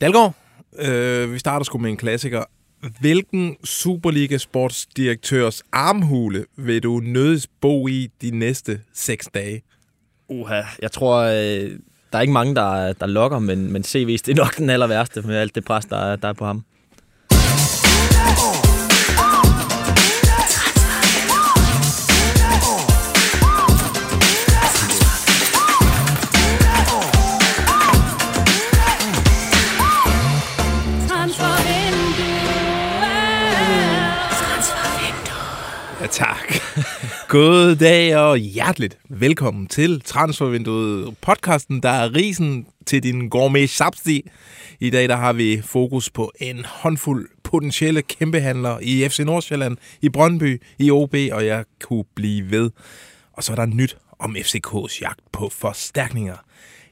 Dalgaard, øh, vi starter sgu med en klassiker. Hvilken Superliga-sportsdirektørs armhule vil du nødes bo i de næste seks dage? Uha, jeg tror, øh, der er ikke mange, der, der lokker, men, men CV's, det er nok den aller værste med alt det pres, der, der er på ham. Oh! God dag og hjerteligt velkommen til Transfervinduet, podcasten, der er risen til din gourmet sapsi. I dag der har vi fokus på en håndfuld potentielle kæmpehandlere i FC Nordsjælland, i Brøndby, i OB, og jeg kunne blive ved. Og så er der nyt om FCK's jagt på forstærkninger.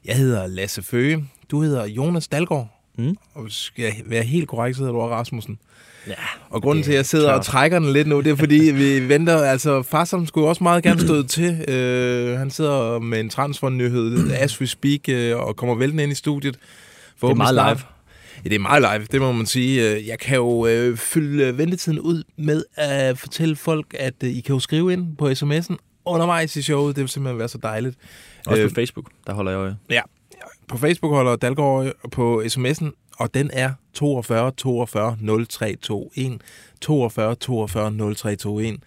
Jeg hedder Lasse Føge, du hedder Jonas Dalgaard, Mm. og skal jeg være helt korrekt, så hedder du Rasmussen. Ja, Og grunden til, at jeg sidder klart. og trækker den lidt nu, det er fordi, vi venter, altså Farsam skulle også meget gerne støde til. Uh, han sidder med en transfernyhed, as we speak, uh, og kommer væltende ind i studiet. det er meget live. Ja, det er meget live, det må man sige. Øh, Jeg kan jo øh, fylde øh, ventetiden ud med at fortælle folk, at øh, I kan jo skrive ind på sms'en undervejs i showet. Det vil simpelthen være så dejligt. Også Øh, på Facebook, der holder jeg øje. Ja, på Facebook holder Dalgaard øje på sms'en, og den er 42 42 0321. 42 42 0321.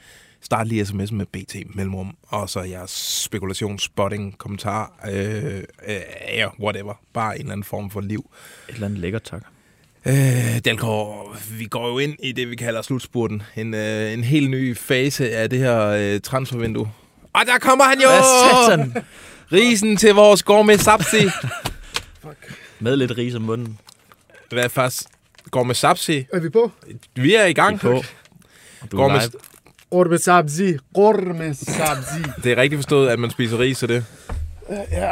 Start lige sms'en med BT mellemrum, og så jeres spekulation, spotting, kommentar, øh, øh, ja, whatever. Bare en eller anden form for liv. Et eller andet lækkert, tak. Øh, Dalgaard, vi går jo ind i det, vi kalder slutspurten. En, øh, en helt ny fase af det her øh, transfervindue. Og der kommer han jo! Hvad? Risen til vores gourmet sapsi. Med lidt ris om munden. Hvad er faktisk? Gourmet sapsi. Er vi på? Vi er i gang på. Du er Gourmet, live. Orme sabzi. Orme sabzi. det er rigtigt forstået, at man spiser ris og det. Ja.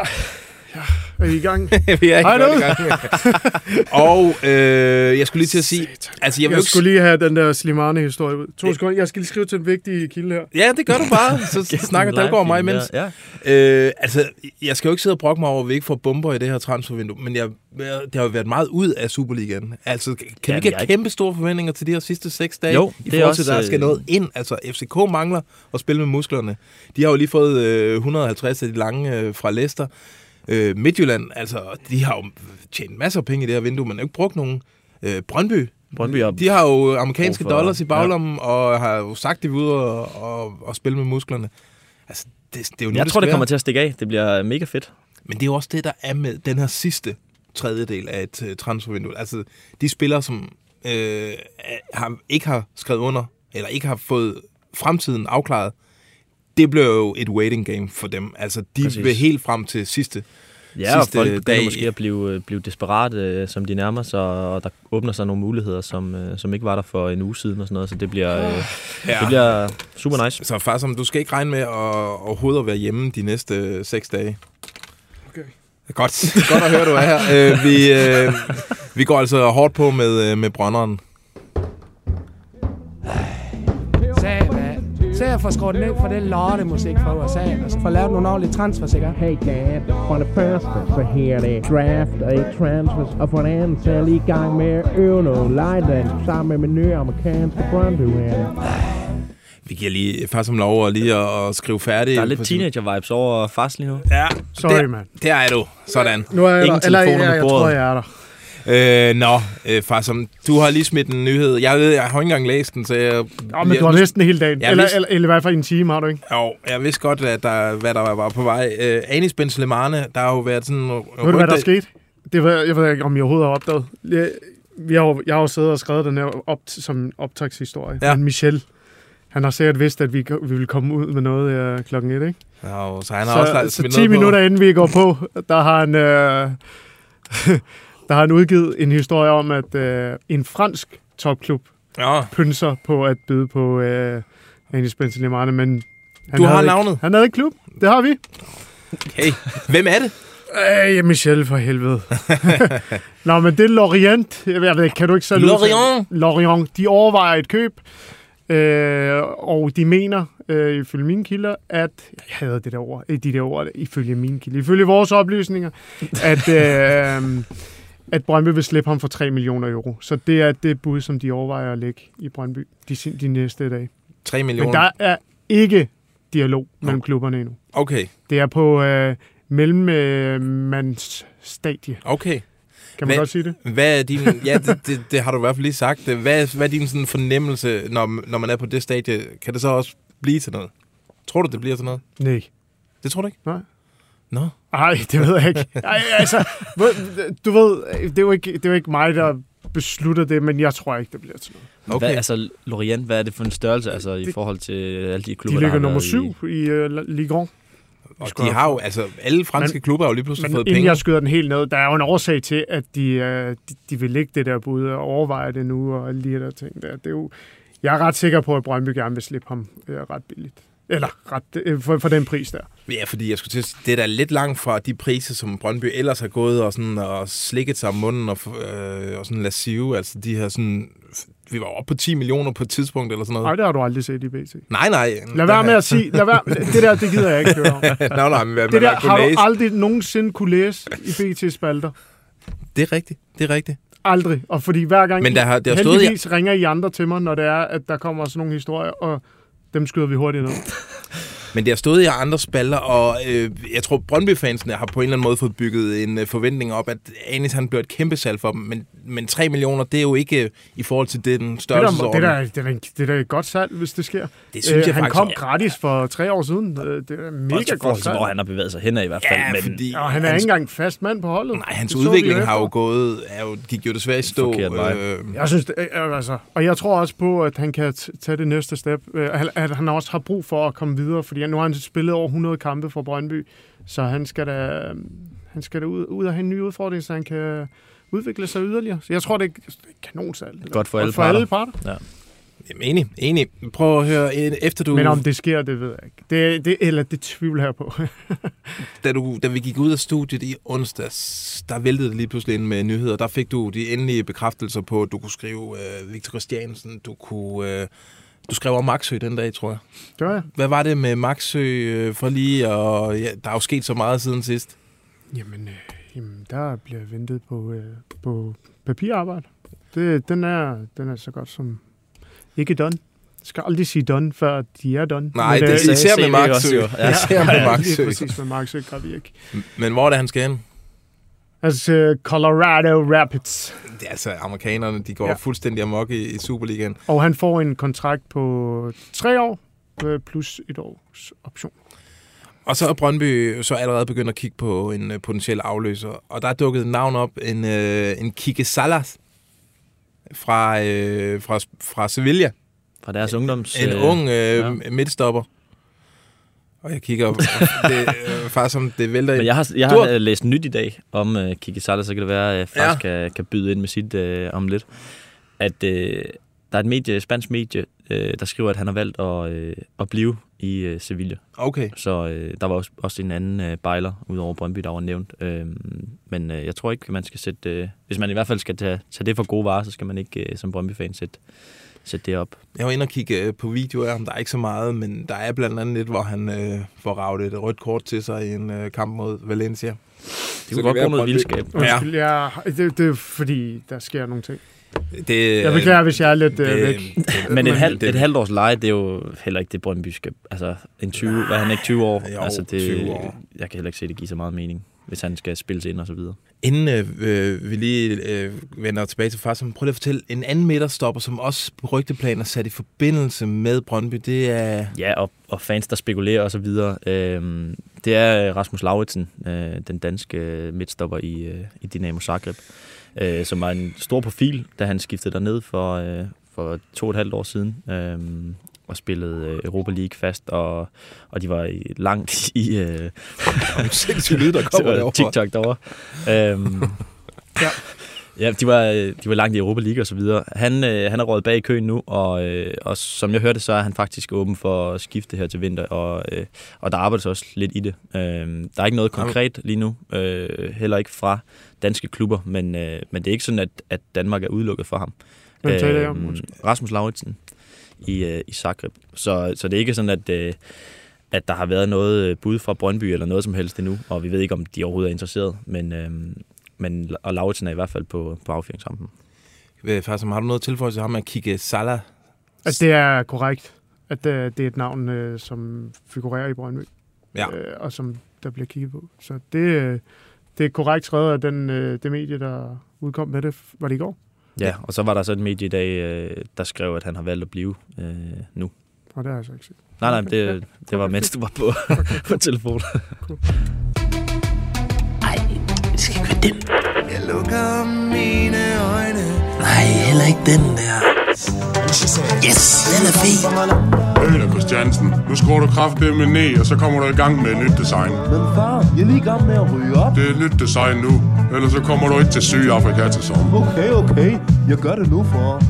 ja. Er vi i gang? vi er Hej godt nu. i gang. og øh, jeg skulle lige til at sige... Altså, jeg Jeg ikke... skulle lige have den der Slimane-historie ud. To sekunder. Jeg skal lige skrive til en vigtig kilde her. Ja, det gør du bare. Så snakker Dalgaard og mig imens. Ja. Øh, altså, jeg skal jo ikke sidde og brokke mig over, at vi ikke får bomber i det her transfervindue, men jeg, det har jo været meget ud af Superligaen. Altså, kan Ja, vi ikke have kæmpe store forventninger til de her sidste seks dage? Jo, I det forhold til, også, at der skal øh, noget ind. Altså, FCK mangler at spille med musklerne. De har jo lige fået øh, 150 af de lange øh, fra Leicester. Øh, Midtjylland, altså, de har jo tjent masser af penge i det her vindue, men har ikke brugt nogen. Øh, Brøndby, Brøndby har de har jo amerikanske for- dollars i baglommen, ja. og har jo sagt, de vil ud og, og, og spille med musklerne. Altså, det, det er jo nu, Jeg det tror, det kommer til at stikke af. Det bliver mega fedt. Men det er jo også det, der er med den her sidste tredjedel af et uh, transfervindue. Altså, de spillere, som øh, har, ikke har skrevet under, eller ikke har fået fremtiden afklaret, det bliver jo et waiting game for dem. Altså, de Præcis. vil helt frem til sidste. Ja, og Sidste folk begynder dag- måske at blive, øh, blive desperate, øh, som de nærmer sig, og der åbner sig nogle muligheder, som, øh, som ikke var der for en uge siden og sådan noget, så det bliver, Ja. det bliver super nice. Så far, som du skal ikke regne med at overhovedet at være hjemme de næste seks dage. Okay. Godt, godt at høre, du er her. Øh, vi, øh, vi går altså hårdt på med, med brænderen. Jeg får skruet ned for det lortemusik fra USA, og så får lavet nogle ordentlige transfer, sikkert. Hey Dad, for det første, så her er det draft og ikke transfers, og for det andet, så er jeg lige i gang med at øve noget Lightland sammen med min nye amerikanske Brøndby Vi giver lige far som lov at lige at, at skrive færdigt. Der er lidt teenager-vibes over fast lige nu. Ja, Sorry, der, man. der er du. Sådan. Nu er jeg Ingen der. Eller, på jeg bordet. tror, jeg er der. Øh, nå, øh, far som, du har lige smidt en nyhed. Jeg ved, jeg har ikke engang læst den, så jeg... Ja, men du har næsten hele dagen. Jeg eller, vidste- eller, eller, i hvert fald en time, har du ikke? Jo, jeg vidste godt, at der, hvad der var på vej. Øh, Anis Ben Slemane, der har jo været sådan... Ved du, hvad der skete? Det var, jeg ved ikke, om I overhovedet har opdaget. Jeg, vi har, jeg har jo siddet og skrevet den her op, som optagshistorie. Ja. Men Michel, han har sikkert vidst, at vi, vi ville komme ud med noget øh, klokken et, ikke? Jo, så han har også så, lagt så smidt 10 noget minutter på. inden vi går på, der har han, øh, der har han udgivet en historie om, at øh, en fransk topklub Ja, pynser på at byde på øh, Anis Benzelimane, men han Du har havde ikke- navnet. Han havde ikke klub. Det har vi. hey, hvem er det? Øh, Michel, for helvede. Nå, men det er Lorient. Jeg ved, ikke, kan du ikke selv Lorient. Lorient. De overvejer et køb, øh, og de mener, øh, ifølge mine kilder, at... Jeg hader det der ord, de der ord, ifølge mine kilder. Ifølge vores oplysninger, at, øh, at Brøndby vil slippe ham for 3 millioner euro. Så det er det bud, som de overvejer at lægge i Brøndby de, de næste dage. 3 Men millioner. der er ikke dialog mellem klubberne endnu. Okay, Det er på øh, mellemmandsstadie. okay. Kan man Hvad- godt sige det? Hvad er din... Ja, det, det, det har du i hvert fald lige sagt. Hvad, hvad er din sådan fornemmelse, når, når man er på det stadie? Kan det så også blive til noget? Tror du, det bliver til noget? Nej. Det tror du ikke? Nej. Nå. Ej, det ved jeg ikke. Ej, altså, du ved, det er, jo ikke, det er jo ikke mig, der beslutter det, men jeg tror ikke, det bliver til noget. Okay. Hvad, altså, Lorient, hvad er det for en størrelse altså, i Det- forhold til alle de De klubber, der ligger nummer syv i uh, Ligue 1. Og de har jo, altså, alle franske Men- klubber har jo lige pludselig Men fået inden penge. jeg skyder den helt ned, der er jo en årsag til, at de, øh, de, de vil lægge det der bud og overveje det nu, og alle de her der ting der. Det er jo, jeg er ret sikker på, at Brøndby gerne vil slippe ham øh, ret billigt. Eller ret, øh, for, for den pris der. Ja, fordi jeg skulle til at sige, det er da lidt langt fra de priser, som Brøndby ellers har gået og, sådan, og slikket sig om munden og, øh, og sådan lascive. Altså de her sådan... Vi var oppe på 10 millioner på et tidspunkt eller sådan noget. Nej, det har du aldrig set i BT. Nej, nej. Lad være med at sige, lad være, det der, det gider jeg ikke høre om. nej, nej, men Det der har du læse. aldrig nogensinde kunne læse i BT-spalter. Det er rigtigt, det er rigtigt. Aldrig. Og fordi hver gang, Men der har- der har stået- heldigvis ringer I andre til mig, når det er, at der kommer sådan nogle historier, og dem skyder vi hurtigt ned. Men det har stået i andre spalter, og øh, jeg tror, Brøndby-fansene har på en eller anden måde fået bygget en øh, forventning op, at Anis han bliver et kæmpe salg for dem. Men, men 3 millioner, det er jo ikke øh, i forhold til det, den størrelsesorden. da, det, er da, det, er det er et godt salg, hvis det sker. det synes jeg han faktisk kom gratis for tre år siden. Øh, Det er mega Også godt forhold til, salg. hvor han har bevæget sig hen i hvert fald. Ja, men fordi Og han er hans, ikke engang fast mand på holdet. Nej, hans Det udvikling har jo gået, er jo, gik jo desværre i stå. Øh, Jeg synes, det, øh, altså, og jeg tror også på, at han kan tage det næste step. Øh, at- At han også har brug for at komme videre, fordi nu har han spillet over 100 kampe for Brøndby, så han skal da, øh, han skal da ud, ud og have en ny udfordring, så han kan udvikle sig yderligere. Så jeg tror, det er, der. Godt for alle for parter. alle parter. Jamen, enig, enig. Prøv at høre, efter du, Men om det sker, det ved jeg ikke. Det, det, eller det tvivl her på. da, du, da vi gik ud af studiet i onsdags, der væltede det lige pludselig ind med nyheder. Der fik du de endelige bekræftelser på, at du kunne skrive øh, Victor Christiansen, du kunne... Øh, du skrev om Maxø den dag, tror jeg. Gør jeg? Hvad var det med Maxø øh, for lige, og ja, der er jo sket så meget siden sidst. Jamen, øh, jamen der bliver ventet på, øh, på papirarbejde. Det, den, er, den er så godt som ikke done. Jeg skal aldrig sige done, før de er done. Nej, Men, det øh, er især med Maxø. jo. Ja. Især med ja, lige Maxø. præcis med Maxø. Men hvor er det, han skal hen? Altså, Colorado Rapids. Det er altså amerikanerne, de går Ja. fuldstændig amok i, i Superligaen. Og han får en kontrakt på tre år, øh, plus et års option. Og så er Brøndby så allerede begyndt at kigge på en øh, potentiel afløser. Og der er dukket et navn op, en, øh, en Kike Salas fra, øh, fra, fra Sevilla. Fra deres ungdoms... En øh, ung øh, ja. midtstopper. Og jeg kigger op. det er øh, faktisk som det vælter Men jeg har, jeg Du har har- læst nyt i dag om uh, Kiki Sala, så kan det være, at jeg faktisk ja. kan, kan byde ind med sit uh, om lidt. At uh, der er et medie, spansk medie, uh, der skriver, at han har valgt at, uh, at blive i uh, Sevilla. Okay. Så uh, der var også, også en anden uh, bejler ud over Brøndby, der var nævnt. Uh, men uh, jeg tror ikke, man skal sætte... Uh, hvis man i hvert fald skal tage, tage det for gode varer, så skal man ikke uh, som Brøndby-fan sætte, sætte det op. Jeg var inde og kigge øh, på videoer om, der er ikke så meget, men der er blandt andet lidt, hvor han øh, får ravet et rødt kort til sig i en øh, kamp mod Valencia. Det kunne godt bruge noget vildskab. Undskyld, ja. ja det, det er fordi, der sker nogle ting. Det, Jeg beklager, hvis jeg er lidt øh, væk. Men et, halvt, det- et halvt års leje, det er jo heller ikke det Brøndby skal... Altså, en 20, var han ikke 20 år? Jo, altså, det, 20 år. Jeg kan heller ikke se, det giver så meget mening, hvis han skal spilles ind og så videre. Inden øh, øh, vi lige øh, vender tilbage til Farsom, prøv lige at fortælle, en anden midterstopper, som også på rygteplan er sat i forbindelse med Brøndby, det er... Ja, og, og fans, der spekulerer og så videre. Øhm, det er Rasmus Lauritsen, øh, den danske øh, midtstopper i, øh, i Dynamo Zagreb, øh, som var en stor profil, da han skiftede derned for, øh, for to og et halvt år siden. Øh, og spillede øh, Europa League fast, og, og de var i, langt i øh, sindssygt lyd, der kommer derovre. TikTok derovre. Øhm, Ja. Ja, de var, de var langt i Europa League og så videre. Han, øh, han er rådet bag i køen nu, og, øh, og som jeg hørte, så er han faktisk åben for at skifte her til vinter, og, øh, og der arbejdes også lidt i det. Øh, der er ikke noget konkret lige nu, øh, heller ikke fra danske klubber, men, øh, men det er ikke sådan, at, at Danmark er udelukket for ham. Hvem taler jeg om? Øhm, Rasmus Lauritsen i, øh, i Zagreb. Så, så det er ikke sådan, at, øh, at der har været noget øh, bud fra Brøndby eller noget som helst endnu, og vi ved ikke, om de overhovedet er interesseret, men, øh, men, og Lauritsen er i hvert fald på, på affyringsrampen. Øh, Farsam, har du noget tilføje til ham med at kigge Salah? At det er korrekt, at øh, det er et navn, øh, som figurerer i Brøndby, Ja. øh, og som der bliver kigget på. Så det, øh, det er korrekt skrevet af den, øh, det medie, der udkom med det. Var det i går? Ja, og så var der så et medie i dag, øh, der skrev, at han har valgt at blive øh, nu. Og det har jeg så ikke set. Nej, nej, Okay, det, det var mens du var på, på telefon. Jeg lukker mine øjne. Nej, heller ikke den der. Yes, den er fed. Øl Christiansen, nu skruer du kraftedeme ned, og så kommer du i gang med et nyt design. Men far, jeg er lige i gang med at ryge op. Det er et nyt design nu, ellers så kommer du ikke til Sydafrika til sommer. Okay, okay. Jeg gør det nu, far.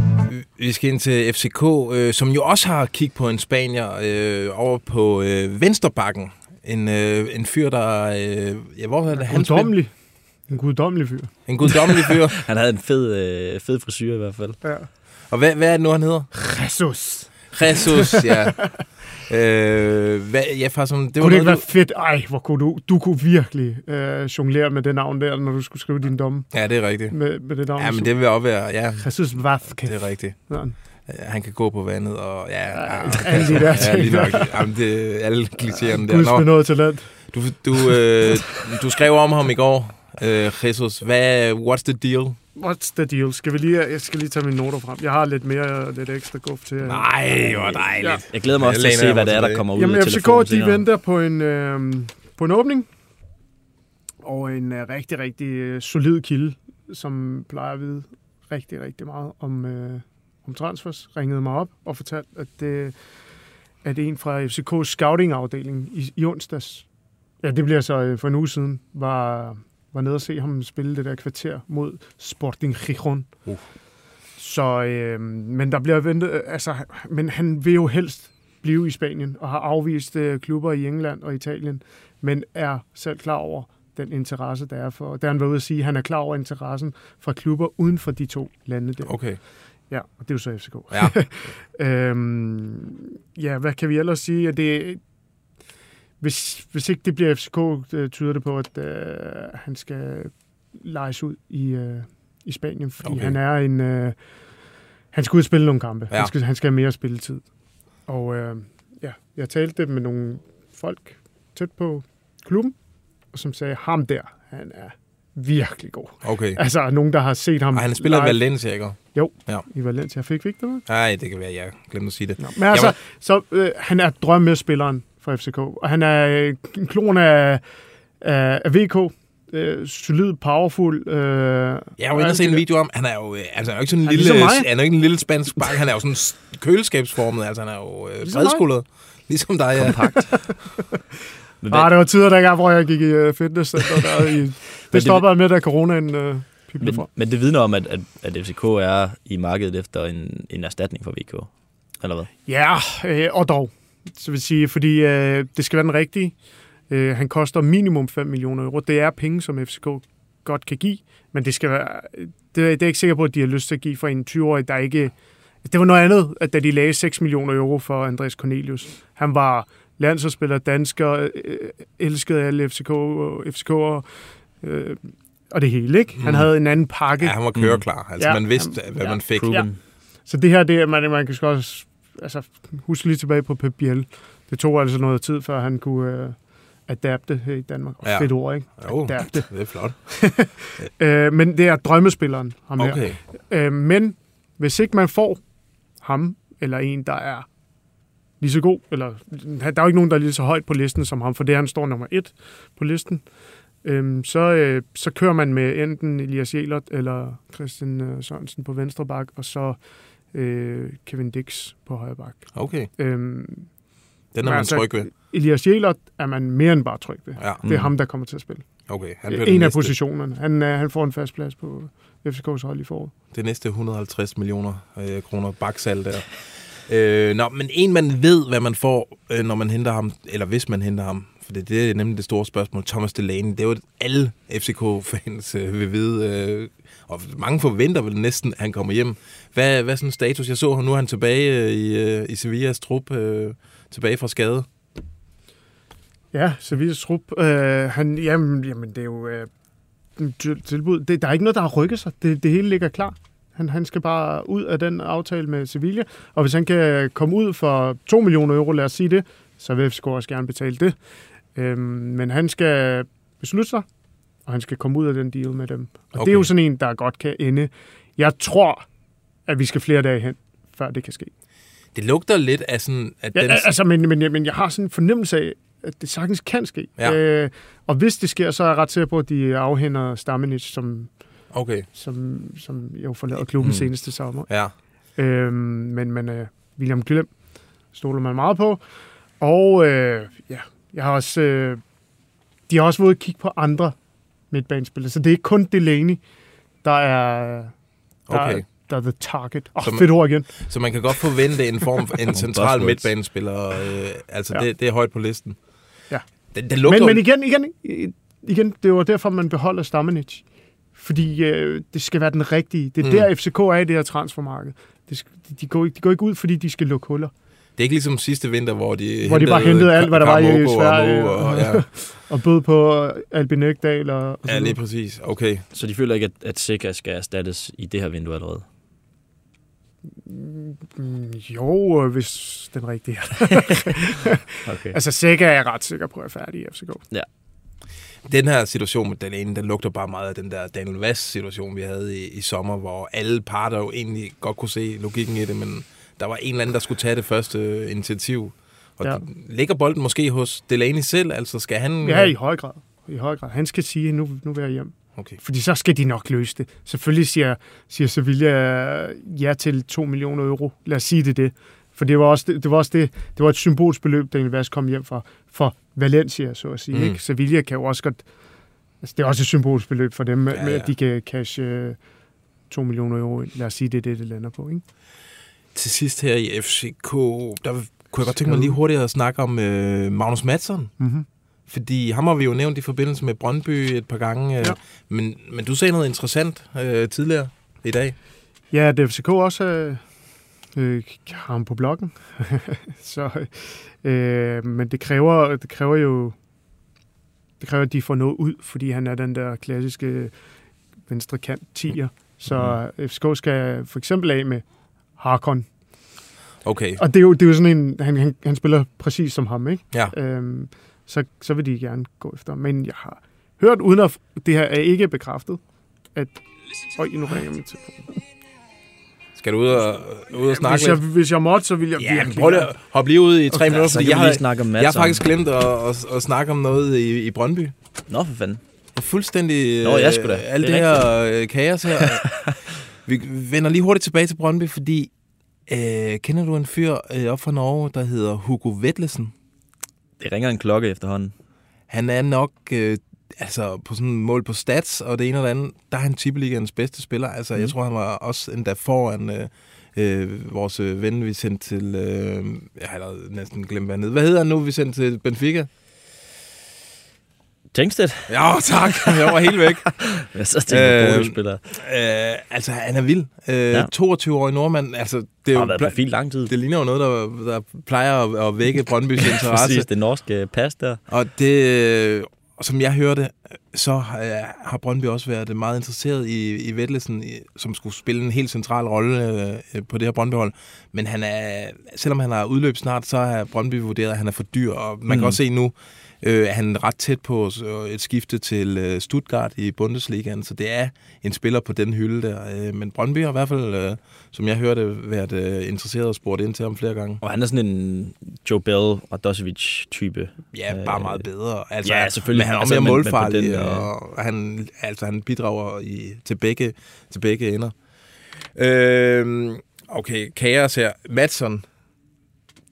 Vi skal ind til FCK, øh, som jo også har kigget på en spanier øh, over på øh, Vensterbakken. En, øh, en fyr, der... Øh, ja, hvor er det? Han Guddommelig. En guddommelig fyr. En guddommelig fyr. Han havde en fed, øh, fed frisyr i hvert fald. Ja. Og hvad, hvad er det nu, han hedder? Jesus. Jesus, ja. øh, hvad, ja, faktisk, det var Kunne det ikke noget, være du... fedt? Ej, hvor kunne du... Du kunne virkelig øh, jonglere med det navn der, når du skulle skrive din domme Ja, det er rigtigt. med, med det navn. Ja, men det vil også være... Ja, Jesus Vazquez. det er rigtigt. Ja, Han kan gå på vandet, og ja... ja, alle de der Ja, ting lige der. nok. Jamen, det, alle klichéerne der. Guds benåede talent. du, du, øh, du skrev om ham i går, øh, Jesus. Hvad, what's the deal? What's the deal? Skal vi lige, jeg skal lige tage mine noter frem. Jeg har lidt mere, lidt ekstra guf til. jer. Nej, hvor dejligt. Jeg glæder mig også til at se, hvad det er, der kommer ud Jamen, af FCK, telefonen de senere. venter på en, øh, på en åbning. Og en øh, rigtig, rigtig øh, solid kilde, som plejer at vide rigtig, rigtig meget om, øh, om transfers, ringede mig op og fortalte, at, det, at en fra FCK's scouting-afdeling i, i onsdags, ja, det bliver så øh, for en uge siden, var, var nede og se ham spille det der kvarter mod Sporting Gijon. Uh. Så, øh, men der bliver ventet, øh, altså, men han vil jo helst blive i Spanien og har afvist øh, klubber i England og Italien, men er selv klar over den interesse, der er for. Der har han været ude at sige, at han er klar over interessen fra klubber uden for de to lande der. Okay. Ja, og det er jo så FCK. Ja. øhm, ja, hvad kan vi ellers sige? At det, hvis, hvis ikke det bliver FCK, øh, tyder det på, at øh, han skal lejes ud i, øh, i Spanien, fordi Okay. han er en... Øh, han skal ud og spille nogle kampe. Ja. Han, skal, han skal have mere spilletid. Og øh, ja, jeg talte med nogle folk tæt på klubben, og som sagde, ham der, han er virkelig god. Okay. Altså, nogen, der har set ham Og han spiller i live Valencia, ikke? i Valencia. Fik vi ikke det? Nej, det kan være, jeg glemte at sige det. Nå, men altså, Jamen- så, øh, han er drømmespilleren for FCK, og han er øh, en klon af, af, af VK. Øh, solid, powerful. Øh, Jeg har jo inde og se en video om, han er jo, øh, altså, han er jo ikke sådan en lille, ligesom han er jo ikke en lille spansk bank, han er jo sådan køleskabsformet, altså han er jo øh, Ligesom. Ligesom dig, ja. Kompakt. Men ah, det var tider dengang, hvor jeg gik i uh, fitnesscenter. Der, i, det stoppede jeg med, da coronaen øh, men, fra. men det vidner om, at, at, at FCK er i markedet efter en, en erstatning for VK. Eller hvad? Ja, øh, og dog. Så vil sige, fordi øh, det skal være den rigtige. Øh, han koster minimum 5 millioner euro. Det er penge, som FCK godt kan give, men det skal være... Det, det er jeg ikke sikker på, at de har lyst til at give for en 20-årig, der ikke... Det var noget andet, at da de lagde 6 millioner euro for Andreas Cornelius. Han var landsholdsspiller, dansker, øh, elskede alle FCK og FCK'er, øh, og det hele, ikke? Han Mm. havde en anden pakke. Ja, han var køreklar. Altså, Ja, man vidste, han- hvad ja. man fik. Proven. Så det her, det er, man, man kan også altså, huske lige tilbage på Pep Biel. Det tog altså noget tid, før han kunne øh, adapte her i Danmark. Ja. Ja. Fedt ord, ikke? Jo, Adapte. det er flot. Øh, men det er drømmespilleren, ham her. Okay. Øh, men hvis ikke man får ham, eller en, der er lige så god, eller der er jo ikke nogen, der er lige så højt på listen som ham, for det er, han står nummer et på listen, øhm, så, øh, så kører man med enten Elias Jelert eller Christian øh, Sørensen på venstre bak, og så øh, Kevin Dix på højre bak. Okay, Øhm, den er man altså, tryg ved. Elias Jelert er man mere end bare tryg ved. Ja, Det er Mm. ham, der kommer til at spille. okay. Han bliver En af næste, positionerne. Han, øh, han får en fast plads på FCK's hold i foråret. det næste 150 millioner øh, kroner baksal der. Øh, nå, men en, man ved, hvad man får, øh, når man henter ham, eller hvis man henter ham, for det, det er nemlig det store spørgsmål, Thomas Delaney, det er jo, alle FCK-fans øh, vil vide, øh, og mange forventer vel næsten, at han kommer hjem. Hvad, hvad er sådan en status? Jeg så ham, nu er han tilbage øh, i, øh, i Sevillas trup, øh, tilbage fra skade. Ja, Sevillas trup. Øh, han, jamen, jamen, det er jo... Øh, tilbud. Det, der er ikke noget, der har rykket sig. Det, det hele ligger klar. Han, han skal bare ud af den aftale med Sevilla, og hvis han kan komme ud for 2 millioner euro, lad os sige det, så vil FCK også gerne betale det. Øhm, men han skal beslutte sig, og han skal komme ud af den deal med dem. Og okay. det er jo sådan en, der godt kan ende. Jeg tror, at vi skal flere dage hen, før det kan ske. Det lugter lidt af sådan, at Ja, den... altså, men, men, men jeg har sådan en fornemmelse af, at det sagtens kan ske. Ja. Øh, og hvis det sker, så er jeg ret sikker på, at de afhænder Stamenic, som, Okay, som, som jo forlader klubben Mm. seneste sommer. ja. Øhm, men men øh, William Glem stoler man meget på. Og øh, ja, jeg har også... Øh, de har også været kigge på andre midtbanespillere, så det er ikke kun Delaney, der er, der, Okay. er, der er the target. Åh, oh, fedt ord igen. Så man kan godt forvente en form for en central midtbanespiller. Øh, altså, Ja. det, det er højt på listen. Ja. Den, den Men, men igen, igen, igen, det var derfor, man beholder Stamenic. Fordi øh, det skal være den rigtige. Det er Mm. der, FCK er i det her transfermarked. Det de, går, ikke- de går ikke ud, fordi de skal lukke huller. Det er ikke ligesom sidste vinter, hvor de Hvor de bare hentede alt, hvad der var i og Sverige. Mo Og, ja, Og bød på Albin Ekdal og, og ja, lige præcis. Okay. Så de føler ikke, at, at Sikker skal erstattes i det her vindue allerede? Mm, Jo, hvis den rigtige er. Okay. altså, Sækker er jeg ret sikker på, at er færdig i FCK. Den her situation med Delaney, den lugter bare meget af den der Daniel Vass-situation, vi havde i, i sommer, hvor alle parter jo egentlig godt kunne se logikken i det, men der var en eller anden, der skulle tage det første øh, initiativ. Og ja. Ligger bolden måske hos Delaney selv? Altså skal han... Ja, i høj grad. I høj grad. Han skal sige, nu, nu vil jeg hjem. Okay. Fordi så skal de nok løse det. Selvfølgelig siger, siger Sevilla ja til 2 millioner euro. Lad os sige det det. For det var også det, det, var også det, det var et symbolsk beløb, Daniel Vass kom hjem for, for Valencia, så at sige. Mm. Ikke? Sevilla kan jo også godt... Altså, det er også et symbolsk beløb for dem, Ja, ja, med, at de kan cashe øh, 2 millioner euro ind. Lad os sige, det er det, det lander på. Ikke? Til sidst her i FCK, der kunne jeg godt tænke mig lige hurtigt at snakke om øh, Magnus Madsen. Mm-hmm. Fordi ham har vi jo nævnt i forbindelse med Brøndby et par gange. Øh, Ja. men, men du sagde noget interessant øh, tidligere i dag. Ja, at FCK også øh, øh, har ham på bloggen. så, øh, men det kræver, det kræver jo det kræver, at de får noget ud, fordi han er den der klassiske venstre kant 10'er. Så mm. FCK skal for eksempel af med Harkon. Okay, Og det er jo, det er jo sådan en, han, han, han spiller præcis som ham, ikke? ja. Øhm, så, så vil de gerne gå efter. Men jeg har hørt, uden at det her er ikke bekræftet, at... Øj, nu ringer min telefon. Skal du ud og, ud og snakke Hvis jeg, lidt? hvis jeg måtte, så ville jeg Ja, virkelig prøv lige at hoppe lige ud i tre minutter, Så fordi jeg har, lige snakke om jeg har faktisk glemt at, at, at snakke om noget i, i Brøndby. Nå, for fanden. Det fuldstændig Nå, jeg sgu da. øh, alt Det det, er her øh, kaos her. vi vender lige hurtigt tilbage til Brøndby, fordi øh, kender du en fyr øh, op fra Norge, der hedder Hugo Vetlesen? Det ringer en klokke efterhånden. Han er nok, øh, altså på sådan mål på stats og det ene og det andet, der er han Tippeligaens bedste spiller. Altså, mm. jeg tror, han var også endda foran øh, øh, vores øh, ven, vi sendte til, øh, jeg har næsten glemt, hvad han hed. Hvad hedder han nu, vi sendte til Benfica? Tænkstedt. Ja, tak. Jeg var helt væk. Jeg så tænker Øh, spiller. Øh, altså, han er vild. Øh, Ja. ja. 22-årig nordmand. Altså, det, er har jo, været på fil lang tid. det ligner jo noget, der, der plejer at, at vække Brøndbys interesse. Præcis, det norske pas der. Og det, øh, som jeg hørte, så har, har Brøndby også været meget interesseret i, i Vettelsen, som skulle spille en helt central rolle øh, på det her Brøndby-hold. Men han er, selvom han har udløb snart, så har Brøndby vurderet, at han er for dyr. Og man mm. Mm. kan også se nu, øh, at han er ret tæt på øh, et skifte til øh, Stuttgart i Bundesligaen. Så det er en spiller på den hylde der. Øh, men Brøndby har i hvert fald, øh, som jeg hørte, været øh, interesseret og spurgt ind til ham flere gange. Og han er sådan en Joe Bell og Dosovic-type. Ja, bare meget bedre. Altså, ja, selvfølgelig. Men han er Altså, også mere men- målfarlig, den, og han, altså, han bidrager i, til, begge, til begge ender. Øh, okay, kaos her. Madsen.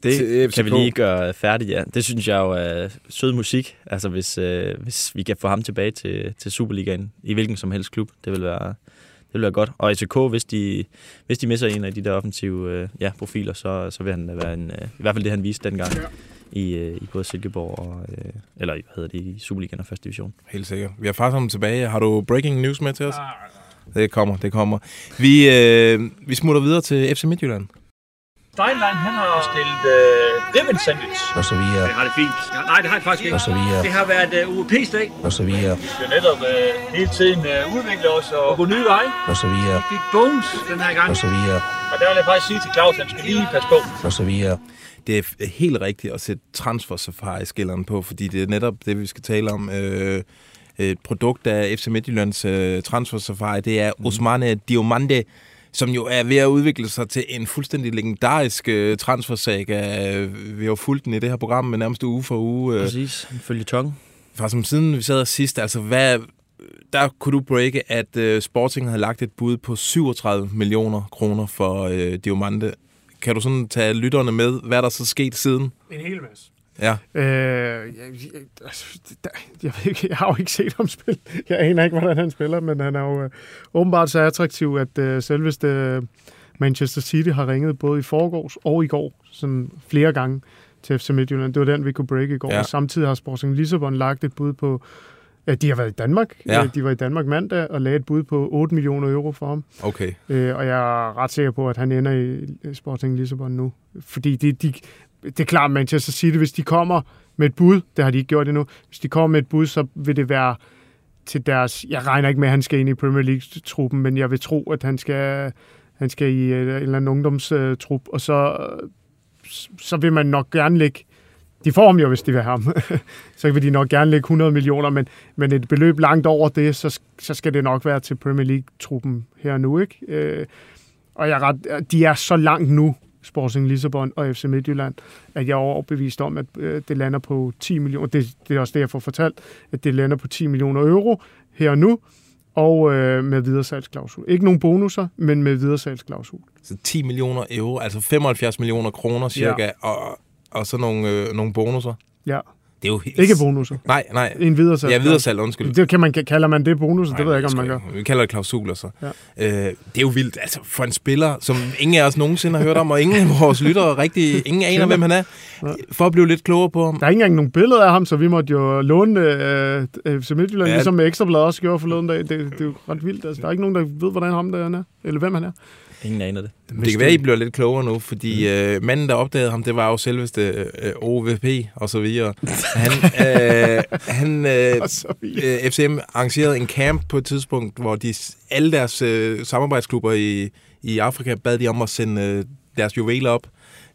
Det til kan vi FCK. lige gøre færdigt, ja. Det synes jeg jo er sød musik, altså hvis, øh, hvis vi kan få ham tilbage til, til Superligaen i hvilken som helst klub. Det vil være, det vil være godt. Og FCK, hvis de, hvis de misser en af de der offensive øh, ja, profiler, så, så vil han være en, øh, i hvert fald det, han viste dengang i, øh, i både Silkeborg og, øh, eller hvad hedder det, i Superligaen og første division. Helt sikkert. Vi har faktisk ham tilbage. Har du breaking news med til os? Det kommer, det kommer. Vi, øh, vi smutter videre til FC Midtjylland. Steinlein, han har stillet øh, ribbon sandwich. Og så videre. Det har det fint. Ja, nej, det har det faktisk ikke. Og så videre. Det har været øh, UEP-sdag. Og så videre. Vi skal netop øh, hele tiden øh, udvikle os og gå nye veje. Og så videre. Vi fik bonus den her gang. Og så videre. Og der vil jeg faktisk sige til Claus, at han skal lige passe på. Og så videre. Det er helt rigtigt at sætte transfer safari-skilleren på, fordi det er netop det, vi skal tale om. Øh, et produkt af FC Midtjyllands øh, transfer safari, det er Osmane Diomande, som jo er ved at udvikle sig til en fuldstændig legendarisk øh, transfersaga. Øh, Vi har jo fulgt den i det her program med nærmest uge for uge. Øh, Præcis. Følge tong. fra som siden vi sad sidst, altså hvad, der kunne du breake, at øh, Sporting havde lagt et bud på 37 millioner kroner for øh, Diomande. Kan du sådan tage lytterne med, hvad der så er sket siden? En hel masse. Ja. Øh, jeg, jeg, altså, jeg, ved ikke, jeg har jo ikke set ham spille. Jeg aner ikke, hvordan han spiller, men han er jo øh, åbenbart så attraktiv, at øh, selveste øh, Manchester City har ringet både i forgårs og i går, sådan flere gange til FC Midtjylland. Det var den, vi kunne break i går. Ja. Ja. Og samtidig har Sporting Lissabon lagt et bud på, at de har været i Danmark. Ja. Øh, De var i Danmark mandag og lagde et bud på 8 millioner euro for ham. Okay. Øh, og jeg er ret sikker på, at han ender i Sporting Lissabon nu. Fordi de, de, det er klart, Manchester City, hvis de kommer med et bud, det har de ikke gjort endnu, hvis de kommer med et bud, så vil det være til deres... Jeg regner ikke med, at han skal ind i Premier League-truppen, men jeg vil tro, at han skal, han skal i øh, en eller anden ungdomstrup, og så, øh, så vil man nok gerne lægge de får ham jo, hvis de vil have ham. så vil de nok gerne lægge 100 millioner, men, men et beløb langt over det, så, så skal det nok være til Premier League-truppen her og nu. Ikke? Øh, og jeg er ret, de er så langt nu, Sporting Lissabon og FC Midtjylland, at jeg er overbevist om, at øh, det lander på 10 millioner. Det, det er også det, jeg får fortalt, at det lander på 10 millioner euro her og nu, og øh, med videresalgsklausul. Ikke nogen bonusser, men med videresalgsklausul. Så 10 millioner euro, altså 75 millioner kroner cirka, ja. og, og så nogle, øh, nogle bonusser. Ja. Det er jo helt... Ikke bonusser. Nej, nej. En videresalg. Ja, videresalg, undskyld. Det kan man, kalder man det bonusser? Det ved jeg ikke, om man gør. Vi kalder det klausuler så. Ja. Øh, det er jo vildt. Altså, for en spiller, som ingen af os nogensinde har hørt om, og ingen af vores lyttere rigtig, ingen aner, hvem han er, for at blive lidt klogere på ham. Der er ikke engang nogen billeder af ham, så vi måtte jo låne øh, FC Midtjylland, Ja. ja. ligesom Ekstrabladet også gjorde forleden dag. Det, det er jo ret vildt. Altså, der er ikke nogen, der ved, hvordan ham der er, eller hvem han er. Ingen aner det. Det kan være, I bliver lidt klogere nu, fordi øh, manden, der opdagede ham, det var jo selveste øh, OVP og så videre. Han, øh, han øh, øh, FCM arrangerede en camp på et tidspunkt, hvor de alle deres øh, samarbejdsklubber i, i Afrika bad de om at sende øh, deres juveler op.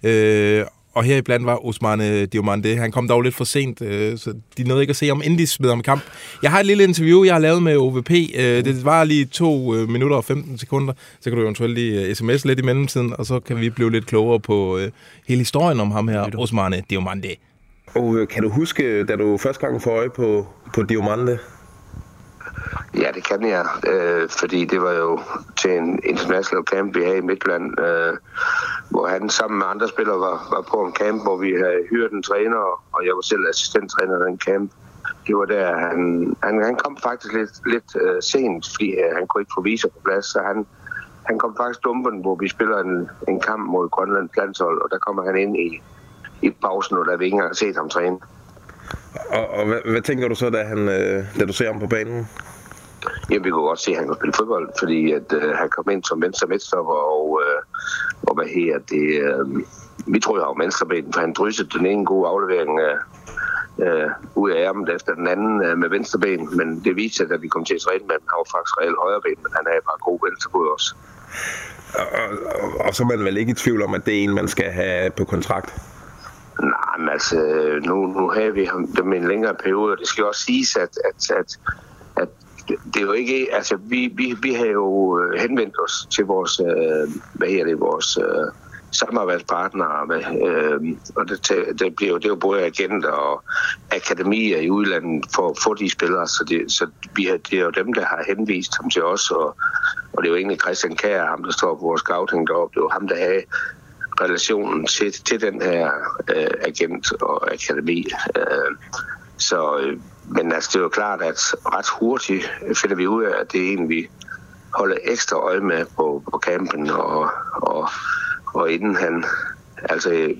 Øh, og heriblandt var Osmane Diomande. Han kom dog lidt for sent, øh, så de nåede ikke at se ham, inden de smed ham kamp. Jeg har et lille interview, jeg har lavet med OVP. Øh, det var lige 2 øh, minutter og 15 sekunder. Så kan du eventuelt lige øh, sms lidt i mellemtiden, og så kan vi blive lidt klogere på øh, hele historien om ham her, Osmane Diomande. Og øh, kan du huske, da du første gang får øje på, på Diomande? Ja, det kan jeg, øh, fordi det var jo til en international camp, vi havde i Midtland, øh, hvor han sammen med andre spillere var, var på en camp, hvor vi havde hyret en træner, og jeg var selv assistenttræner i den camp. Det var der, han, han, han kom faktisk lidt, lidt øh, sent, fordi øh, han kunne ikke få viser på plads, så han, han kom faktisk dumpen, hvor vi spiller en, en kamp mod Grønlands landshold, og der kommer han ind i, i pausen, og der vi ikke engang set ham træne. Og, og hvad, hvad tænker du så, da, han, øh, da du ser ham på banen? Jamen, vi kunne godt se, at han kunne spille fodbold, fordi at, øh, han kom ind som venstre midtstopper, og, øh, og hvad her det, øh, vi tror, jeg var venstreben, for han dryssede den ene gode aflevering øh, øh, ud af ærmet efter den anden øh, med venstreben, men det viste sig, at vi kom til at træne med, han var faktisk reelt højreben, men han er bare god venstrefod også. Og, og, og så er man vel ikke i tvivl om, at det er en, man skal have på kontrakt? Nej, men altså, nu, nu har vi ham dem en længere periode, og det skal jo også siges, at, at, at, at det er jo ikke, altså vi, vi, vi har jo øh, henvendt os til vores, øh, hvad her det, vores øh, samarbejdspartnere, med, øh, og det, det, bliver jo, det er jo både agenter og akademier i udlandet for at få de spillere, så, det, så vi har, det er jo dem, der har henvist ham til os, og, og det er jo egentlig Christian Kær, ham der står på vores scouting deroppe, det er jo ham, der har relationen til, til den her øh, agent og akademi. Øh, så, øh, men altså, det er jo klart, at ret hurtigt finder vi ud af, at det er en, vi holder ekstra øje med på, på campen, og, og, og inden han, altså,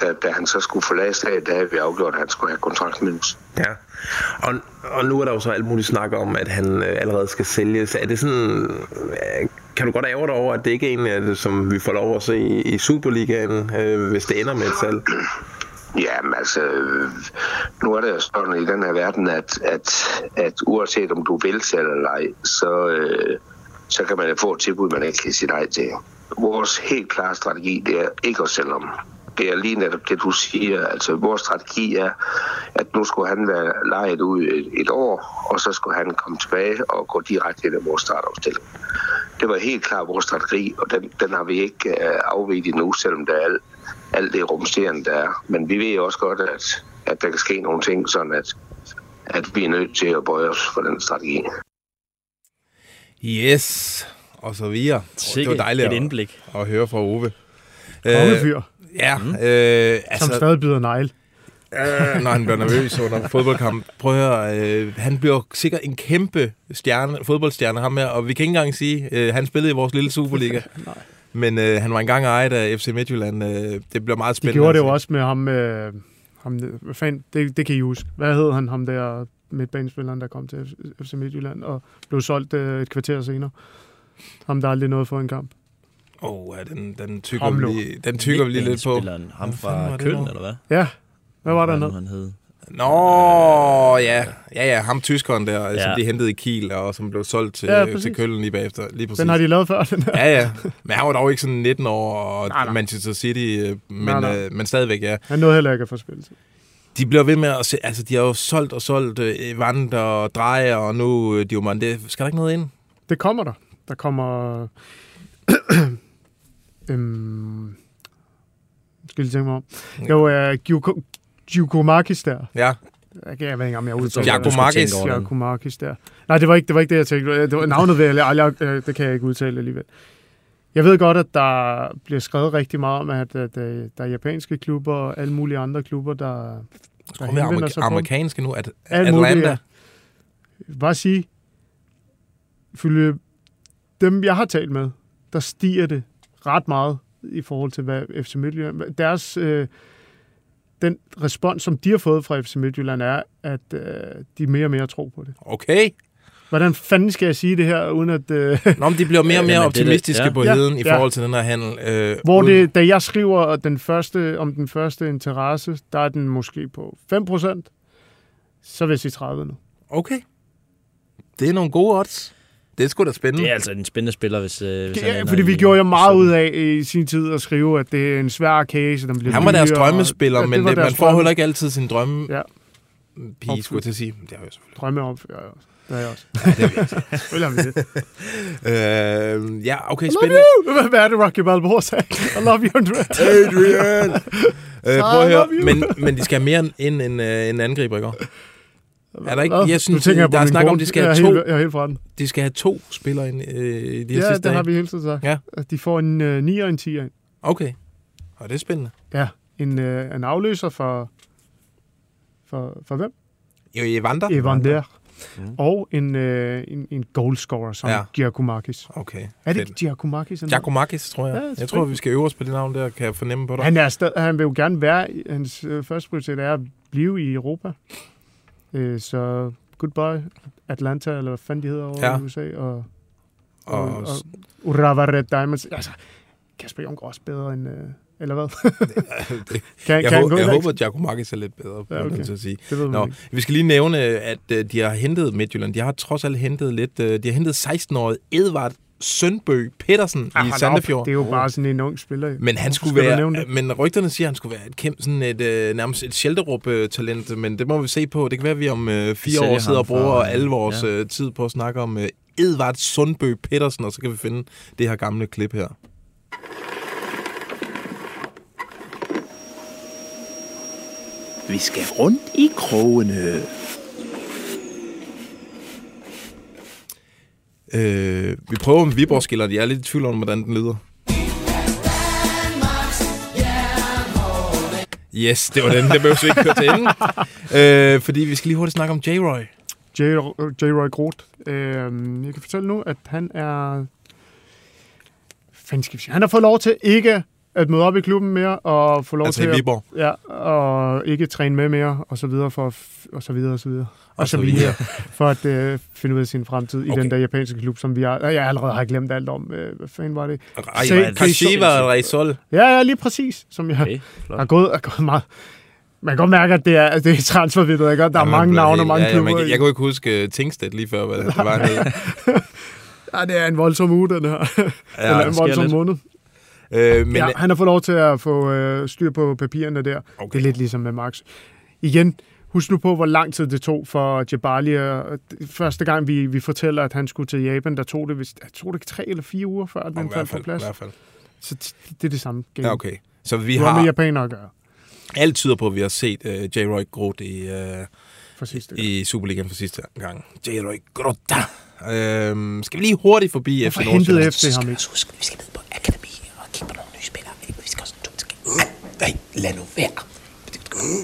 da, da han så skulle forlade stedet, der havde vi afgjort, at han skulle have kontrakt med os. Ja. Og, og nu er der jo så alt muligt snak om, at han øh, allerede skal sælges. Er det sådan, øh, kan du godt ære dig over, at det ikke er en af det, som vi får lov at se i, i Superligaen, øh, hvis det ender med et salg? Jamen altså, nu er det jo sådan i den her verden, at, at, at uanset om du vil sælge eller ej, så, øh, så kan man jo få et tilbud, man ikke kan sige nej til. Vores helt klare strategi, det er ikke at sælge om. Det er lige netop det, du siger. Altså, vores strategi er, at nu skulle han være lejet ud et, et år, og så skulle han komme tilbage og gå direkte ind i vores startopstilling. Det var helt klart vores strategi, og den, den har vi ikke øh, afvidet endnu, selvom der er alt, alt det rumsterende, der er. Men vi ved også godt, at, at der kan ske nogle ting, sådan at, at vi er nødt til at bøje os for den strategi. Yes, og så videre. Sikke det var dejligt et at- indblik. at høre fra Ove. Kongefyr, ja, Mm. øh, som altså, stadig byder negl. øh, når han bliver nervøs under fodboldkamp. Prøv at høre, øh, han bliver sikkert en kæmpe stjerne, fodboldstjerne, ham her, og vi kan ikke engang sige, øh, han spillede i vores lille Superliga. Men øh, han var engang ejet af FC Midtjylland. Øh, det bliver meget De spændende. gjorde det jo også med ham, øh, ham hvad fanden, det, det kan I huske. Hvad hed han, ham der midtbanespilleren, der kom til FC Midtjylland og blev solgt øh, et kvarter senere? Ham, der aldrig nåede for en kamp. Åh, oh, ja, den, den tykker vi lige, den tykker vi lige lidt på. Ham fra Køln, eller hvad? Ja, hvad var der nede? han hed? Nå, ja. Ja, ja, ham tyskeren der, ja. som de hentede i Kiel, og som blev solgt til, Ja, ja, præcis. til Køln lige bagefter. Lige præcis. Den har de lavet før, den her. Ja, ja. Men han var dog ikke sådan 19 år, og Nej, nej. Manchester City, øh, men, Nej, nej. øh, men stadigvæk, ja. Han nåede heller ikke at få spillet. De bliver ved med at se, altså de har jo solgt og solgt øh, Evander og Drejer, og nu øh, Diomande. Det, skal der ikke noget ind? Det kommer der. Der kommer... øhm, skal jeg lige tænke mig om. Jo, uh, Giacomakis der. Ja, Jeg kan jeg ved ikke, om jeg udtaler Giacomakis. Giacomakis der. Nej, det var ikke det, var ikke det jeg tænkte. Det var navnet ved jeg øh, det kan jeg ikke udtale alligevel. Jeg ved godt, at der bliver skrevet rigtig meget om, at, at, øh, der er japanske klubber og alle mulige andre klubber, der, der er henvender sig amerikanske nu. At, Alt Atlanta. muligt, ja. Bare sige, ifølge dem, jeg har talt med, der stiger det ret meget i forhold til, hvad FC Midtjylland... Deres, øh, den respons, som de har fået fra FC Midtjylland, er, at øh, de mere og mere tror på det. Okay. Hvordan fanden skal jeg sige det her, uden at... Øh, Nå, men de bliver mere og mere det er det- optimistiske ja. på Ja, heden i ja. forhold til den her handel. Øh, hvor uden- det, da jeg skriver den første, om den første interesse, der er den måske på 5%, så vil jeg sige 30 nu. Okay. Det er nogle gode odds. Det er sgu da spændende. Det er altså en spændende spiller, hvis, øh, hvis han Ja, ender fordi vi i- gjorde jo meget sådan. ud af i sin tid at skrive, at det er en svær case, den bliver Han var deres og- drømmespiller, Ja, det men det, man får drømme- heller ikke altid sin drømme Ja. pige, skulle jeg til at sige. Det har jeg selvfølgelig. Drømmeopfører, ja. Det har jeg også. Ja, det er vi. Selvfølgelig har vi det. øh, ja, okay, I love spændende. you! Hvad er det, Rocky Balboa sagde? I love you, Andrea. Adrian! øh, prøv at høre, love men, men de skal have mere end en, øh, en angriber, ikke? Er der ikke? Jeg synes, jeg der er snak om, de skal jeg have to, Helt, jeg er helt den. de skal have to spillere ind, øh, i de her Ja, sidste det har vi hele tiden sagt. Ja. De får en uh, 9 og en 10 ind. Okay. Og det er spændende. Ja, en, uh, en afløser for, for, for hvem? Jo, Evander? Evander. Mm. Og en, uh, en, en goalscorer som Ja. Giacomakis. Okay. Er det ikke Giacomakis? Giacomakis, tror jeg. Ja, jeg tror, vi skal øve os på det navn der, kan jeg fornemme på dig. Han, er stad, han vil jo gerne være, i- hans øh, første prioritet er at blive i Europa. Øh, så goodbye Atlanta, eller hvad fanden de hedder over Ja. i USA, og, og, Og, og Urawa Red Diamonds. Altså, Kasper Jung går også bedre end, øh, eller hvad? det, kan, jeg, kan han hå- gå jeg håber, at Giacomakis er lidt bedre, Ja, ja, okay. at sige. Det Nå, ikke. vi skal lige nævne, at øh, de har hentet Midtjylland. De har trods alt hentet lidt. øh, De har hentet 16-årige Edvard Sønbø Petersen Ah, i Sandefjord. op, Det er jo bare sådan en ung spiller. Men han skulle skal du være, men rygterne siger, at han skulle være et kæmpe, sådan et, øh, nærmest et Schelderup-talent, men det må vi se på. Det kan være, at vi om øh, fire sælger år sidder og bruger for, alle vores ja. øh, tid på at snakke om øh, Edvard Sundbø Petersen, og så kan vi finde det her gamle klip her. Vi skal rundt i krogene. Øh, vi prøver med Viborg-skilleren. Jeg er lidt i tvivl om, hvordan den lyder. Yes, det var den. Det behøver vi ikke køre til enden. Øh, fordi vi skal lige hurtigt snakke om J-Roy. J. J. Roy Groth. Øh, jeg kan fortælle nu, at han er... Fanden skal vi sige? Han har fået lov til ikke at møde op i klubben mere, og få lov Altså til i Viborg? At, ja, og ikke træne med mere, og så videre, for, at og så videre, og så videre. Og så videre. for at øh, finde ud af sin fremtid okay. i den der japanske klub, som vi har, jeg allerede har glemt alt om. Øh, hvad fanden var det? Kashiwa Reysol. Ja, ja, lige præcis. Som jeg Okay, flot. har gået, er gået meget... Man kan godt mærke, at det er, at det er transfervinduet. ikke? Der er Ja, man mange navne og mange ja, ja, klubber. man, i. jeg kunne ikke huske uh, Tingstedt lige før, hvad det var. Ja, det er en voldsom uge, den her. Ja, Eller der en voldsom lidt. måned. Øh, men ja, han har fået lov til at få øh, styr på papirerne der. Okay. Det er lidt ligesom med Max. Igen, husk nu på, hvor lang tid det tog for Jabali. Første gang, vi, vi fortæller, at han skulle til Japan, der tog det, vist, tror det tre eller fire uger, før den hvert faldt på plads. i hvert fald. Så det er det samme game. Ja, okay. Så vi Du har med japanere at gøre. Alt tyder på, at vi har set uh, J-Roy Groth i, uh, For sidste i Superligaen for sidste gang. J-Roy Groth. Øhm, skal vi lige hurtigt forbi Hvorfor FC hentede Nordsjælland? FC ham ikke? Husk, vi skal ned på akademi og kigge på nogle nye spillere. Vi skal også Nej, lad nu være.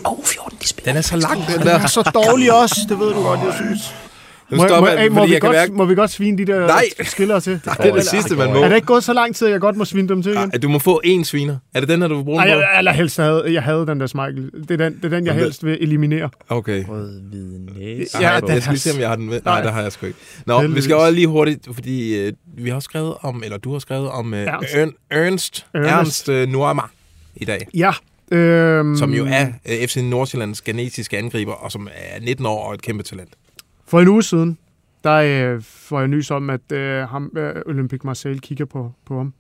Åh, oh, 14, de spiller. Den er så lang, den Den der. er så dårlig også, det ved du godt, jeg synes. Nu Må, stopper må, jeg, må, vi jeg godt, mærke... må vi godt svine de der Nej. skillere til? Nej, det er det sidste, man må. Er det ikke gået så lang tid, at jeg godt må svine dem til igen? Ej, Du må få én sviner. Er det den, der du vil bruge Ej, jeg, allerhelst havde, jeg havde den der Smeichel. Det er den, det er den jeg der- helst vil eliminere. Okay. Rød, hvid næse. Ja, jeg skal lige se, om jeg har den med. Nej, Nej. det har jeg sgu ikke. Nå, vi Heldigvis. skal også lige hurtigt, fordi øh, vi har skrevet om, eller du har skrevet om øh, Ernst. Ernst, Ernst, Ernst. Ernst øh, Nuama i dag. Ja. Øhm, Som jo er øh, FC Nordsjællands genetiske angriber, og som er 19 år og et kæmpe talent. For en uge siden, der øh, får jeg nys om, at øh, ham, øh, Olympique Marseille kigger på, på ham.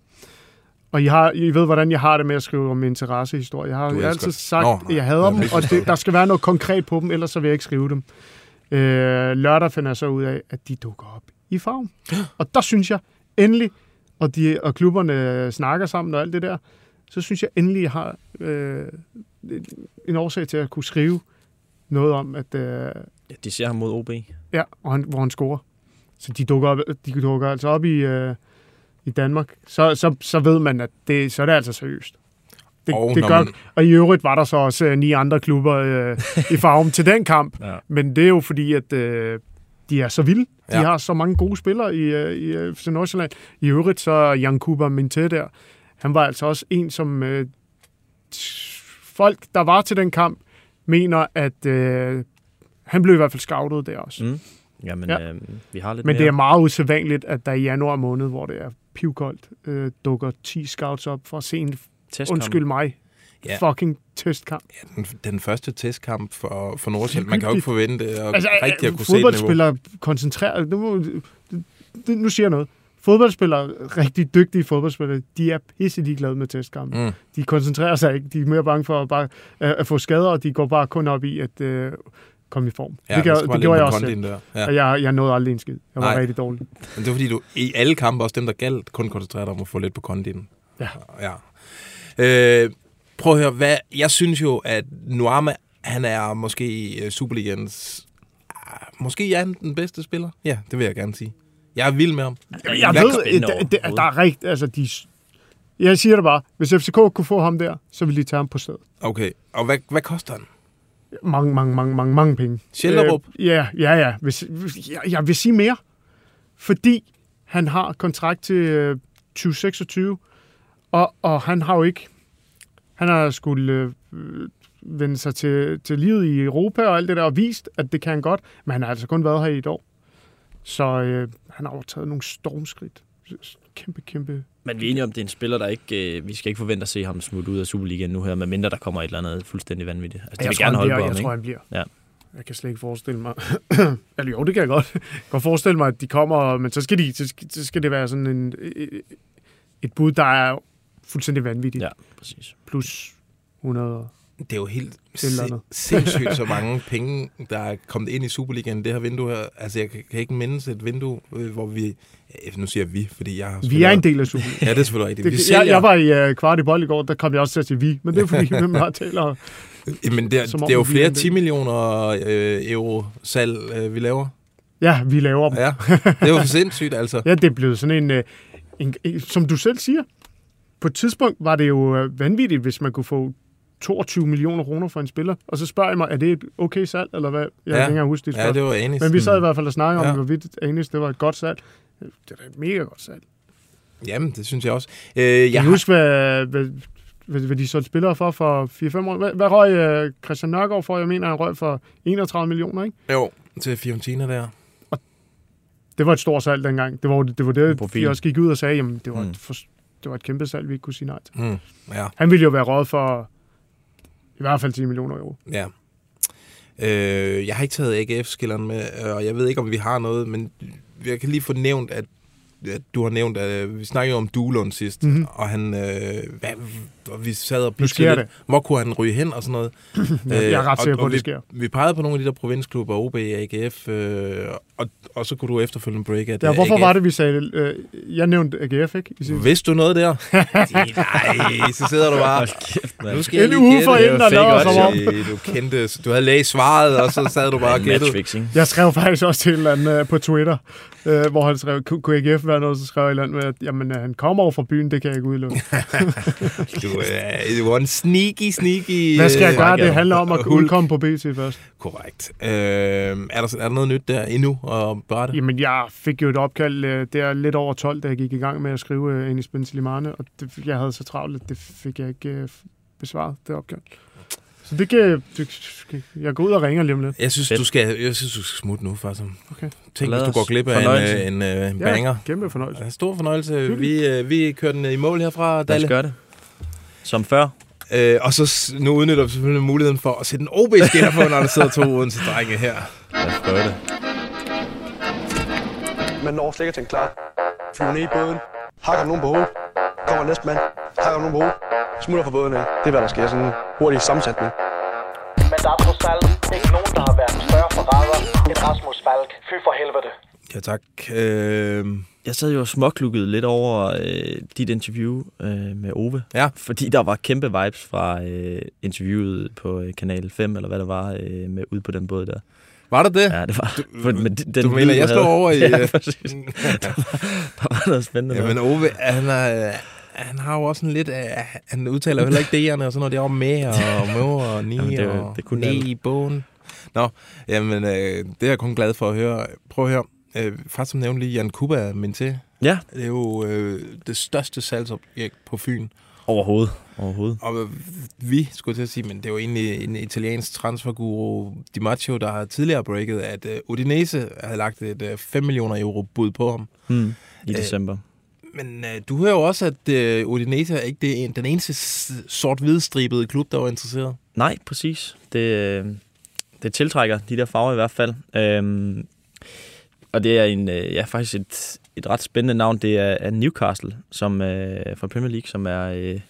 Og I, har, I ved, hvordan jeg har det med at skrive om interessehistorie. Jeg har, elsker altid sagt, Nå, at jeg hader Jeg dem, og det, der skal være noget konkret på dem, ellers så vil jeg ikke skrive dem. Øh, lørdag finder jeg så ud af, at de dukker op i farven. Og der synes jeg endelig, og, de, og klubberne snakker sammen og alt det der, så synes jeg endelig, jeg har øh, en årsag til at kunne skrive noget om, at øh, Ja, de ser ham mod OB. Ja, og han, hvor han scorer. Så de dukker, op, de dukker altså op i, øh, i Danmark. Så, så, så ved man, at det, så er det altså seriøst. Det, Og det gør, man- og i øvrigt var der så også øh, ni andre klubber øh, i farven til den kamp. Ja. Men det er jo fordi, at øh, de er så vilde. De Ja. har så mange gode spillere i, øh, i øh, FC Nordsjælland. I øvrigt så er Jan Kuba Minte der. Han var altså også en, som øh, folk, der var til den kamp, mener, at øh, han blev i hvert fald scoutet der også. Mm. Jamen, Ja. ja. øh, vi har lidt Men mere. det er meget usædvanligt, at der i januar måned, hvor det er pivkoldt, øh, dukker 10 scouts op for at se en, Testkamp. undskyld mig, Ja. ja. fucking testkamp. Den, den første testkamp for, for Nordsjælland. Man kan jo ikke forvente at, altså, rigtig at øh, kunne se et niveau. koncentrerer... Nu, det- nu siger jeg noget. Fodboldspillere, rigtig dygtige fodboldspillere, de er pisse ligeglade med testkampe. Mm. De koncentrerer sig ikke. De er mere bange for at, bare, øh, at få skader, og de går bare kun op i at øh, komme i form. Ja, det, gør, det gjorde jeg også selv. der. Ja. Og jeg, jeg nåede aldrig en skid. Jeg var Nej. rigtig dårlig. Men det er fordi, du i alle kampe, også dem, der galt, kun koncentrerer dig om at få lidt på kondien. Ja. ja. Øh, prøv at høre, hvad, jeg synes jo, at Nuama, han er måske øh, Superligans... ah, Måske er han den bedste spiller. Ja, det vil jeg gerne sige. Jeg er vild med ham. Jeg Hvad- ved, at der, der, der er rigt, altså de, jeg siger det bare, hvis FCK kunne få ham der, så ville de tage ham på stedet. Okay, og hvad, hvad koster han? Mange, mange, mange, mange, mange penge. Sjælderup? Øh, ja, ja, ja. Hvis, hvis, jeg, jeg vil sige mere, fordi han har kontrakt til øh, 2026, og, og han har jo ikke, han har skulle øh, vende sig til, til livet i Europa og alt det der, og vist, at det kan han godt, men han har altså kun været her i et år. Så øh, han har jo taget nogle stormskridt. Kæmpe, kæmpe Men vi er enige om, det er en spiller, der ikke... Øh, vi skal ikke forvente at se ham smutte ud af Superligaen nu her, medmindre der kommer et eller andet fuldstændig vanvittigt. Altså, de jeg vil tror, gerne holde bliver, på ham, Jeg tror, ikke? han bliver. Ja. Jeg kan slet ikke forestille mig. Eller jo, det kan jeg godt. Jeg kan forestille mig, at de kommer, men så skal, de, så skal, så skal det være sådan en, et bud, der er fuldstændig vanvittigt. Ja, præcis. Plus 100. Det er jo helt sin- sindssygt så mange penge, der er kommet ind i Superligaen, det her vindue her. Altså, jeg kan, ikke mindes et vindue, øh, hvor vi... ja, Nu siger jeg vi, fordi jeg har... Vi er en del af Superligaen. Ja, det er selvfølgelig rigtigt. Vi Det, sælger, jeg, jeg var i uh, kvart i bold i går, der kom jeg også til at sige vi, men det er fordi, hvem har taler. Men det, er, det er jo vi er flere en del. 10 millioner øh, euro salg, øh, vi laver. Ja, vi laver dem. Ja, det var for sindssygt, altså. Ja, det er blevet sådan en, øh, en, en, som du selv siger, på et tidspunkt var det jo øh, vanvittigt, hvis man kunne få 22 millioner kroner for en spiller. Og så spørger jeg mig, er det et okay salg, eller hvad? Jeg Ja. kan ikke engang huske Ja, spørgsmål. det var Anis. Men vi sad i hvert fald og snakkede Ja. om, hvorvidt Anis, det var et godt salg. Det er et mega godt salg. Jamen, det synes jeg også. Øh, Jeg kan har, huske, hvad, hvad hvad, hvad de solgte spillere for for 4-5 år. Hvad, hvad røg øh, Christian Nørgaard for? Jeg mener, han røg for 31 millioner, ikke? Jo, til Fiorentina der. Det var et stort salg dengang. Det var det, var det vi også gik ud og sagde, jamen, det var, Mm. et, for, det var et kæmpe salg, vi ikke kunne sige nej til. Mm, ja, Han ville jo være råd for i hvert fald 10 millioner euro. ja. Øh, jeg har ikke taget AGF-skilleren med, og jeg ved ikke, om vi har noget, men jeg kan lige få nævnt, at du har nævnt, at øh, vi snakkede om Duelund sidst, Mhm. mm-hmm. og han, øh, hvad, og vi sad og pitchede lidt, hvor kunne han ryge hen og sådan noget. Jeg, jeg er ret og- sikker på, og at vi, det sker. Vi pegede på nogle af de der provinsklubber, OB, AGF, øh, og, og så kunne du efterfølgende break, at Ja, øh, hvorfor AGF var det, vi sagde det? Øh, jeg nævnte AGF, ikke? I. Vidste du noget der? Nej, så sidder du bare. kæft. Nu skal En uge Det der var laver som om. Du kendte, du havde læst svaret, og så sad du bare og gættede. Jeg skrev faktisk også til en eller anden øh, på Twitter, øh, hvor han skrev, "Ku- kunne AGF være noget, så skrev jeg et eller andet med, at jamen, øh, han kommer over fra byen, det kan jeg ikke udelukke. Du, øh, du var en sneaky, sneaky... Hvad skal jeg øh, gøre? Det handler om at udkomme på BT først. Korrekt. Øh, er, der, er der noget nyt der endnu at berette? Jamen, jeg fik jo et opkald øh, der lidt over 12, da jeg gik i gang med at skrive øh, ind i Spencelimane, og det, jeg havde så travlt, at det fik jeg ikke øh, besvaret, det opkald. Så det kan, jeg går ud og ringer lige om lidt. Jeg synes, Fedt. du skal, jeg synes, du skal smutte nu, faktisk. Okay. Tænk, hvis du går glip af en, Fornøjelse. øh, en, øh, en banger. Ja, kæmpe fornøjelse. Ja, stor fornøjelse. Vi, øh, vi kører den i mål herfra, Lad os Dalle. gøre det. Som før. Øh, og så nu udnytter vi selvfølgelig muligheden for at sætte en OB-skinner på, når der sidder to Odense drenge her. Lad os prøve det. Man når slet ikke til en klar. Flyver ned i båden. Hakker nogen på hovedet. Kommer næste mand. Hakker nogen på hovedet. Smutter fra båden af. Det er, hvad der sker. Sådan en hurtig sammensætning. Men der er trods alt ikke nogen, der har været større forræder end Rasmus Falk. Fy for helvede. Ja, tak. Øh, Jeg sad jo småklukket lidt over øh, dit interview øh, med Ove. Ja. Fordi der var kæmpe vibes fra øh, interviewet på øh, Kanal 5, eller hvad det var, øh, med ud på den båd der. Var der det? Ja, det var... For, men den, den du mener, jeg slår over i... Ja, øh, præcis. der, der var noget spændende. Ja, noget. men Ove, han, er, han har jo også sådan lidt... Uh, han udtaler jo heller ikke D'erne og sådan noget. Det er jo med og må og ni Jamen, det og det kunne ne i bogen. Nå, jamen, øh, det er jeg kun glad for at høre. Prøv at høre. Øh, faktisk som nævnte lige, Jan Kuba er min til. Ja, Det er jo øh, det største salgsobjekt på Fyn. overhovedet. Overhovedet. Og vi, skulle til at sige, men det er jo egentlig en italiensk transferguru, Di Maggio, der har tidligere breaket, at øh, Udinese havde lagt et øh, 5 millioner euro bud på ham. Hmm. I Øh, december. Men øh, du hører jo også, at øh, Udinese er ikke det, den eneste sort-hvidstribede klub, der var interesseret. Nej, præcis. Det, det tiltrækker de der farver i hvert fald. Øhm, og det er en, ja, faktisk et, et ret spændende navn. Det er, er Newcastle som øh, fra Premier League, som er... Øh,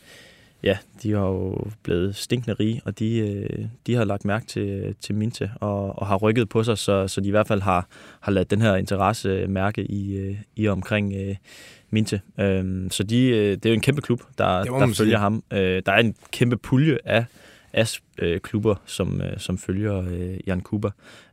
ja, de har jo blevet stinkende rige, og de, øh, de har lagt mærke til, til Minte og, og har rykket på sig, så, så de i hvert fald har, har ladet den her interesse mærke i, øh, i omkring øh, Minte. Øhm, så de, øh, det er jo en kæmpe klub, der, der følger sige. ham. Øh, der er en kæmpe pulje af af øh, klubber, som, øh, som følger øh, Jan Kuba.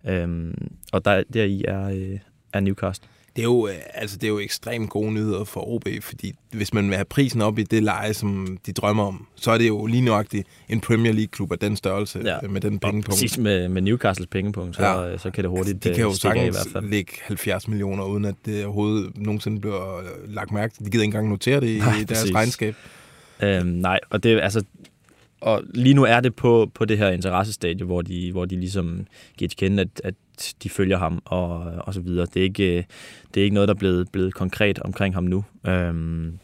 Øhm, og der, deri er, øh, er Newcastle. Det er, jo, øh, altså, det er jo ekstremt gode nyheder for OB, fordi hvis man vil have prisen op i det leje, som de drømmer om, så er det jo lige nøjagtigt en Premier League-klub af den størrelse, ja. med den pengepunkt. Præcis med, med Newcastles pengepunkt, så, Ja. ja. så kan det hurtigt De kan jo øh, af i hvert sagtens fald. lægge 70 millioner, uden at det overhovedet nogensinde bliver øh, lagt mærke til. De gider ikke engang notere det i Nej, deres præcis. regnskab. Øhm, nej, og det altså... Og lige nu er det på, på det her interessestadie, hvor de, hvor de ligesom giver til kende, at, at de følger ham og, og så videre. Det er ikke, øh, det er ikke noget, der er blevet, blevet konkret omkring ham nu. Øhm,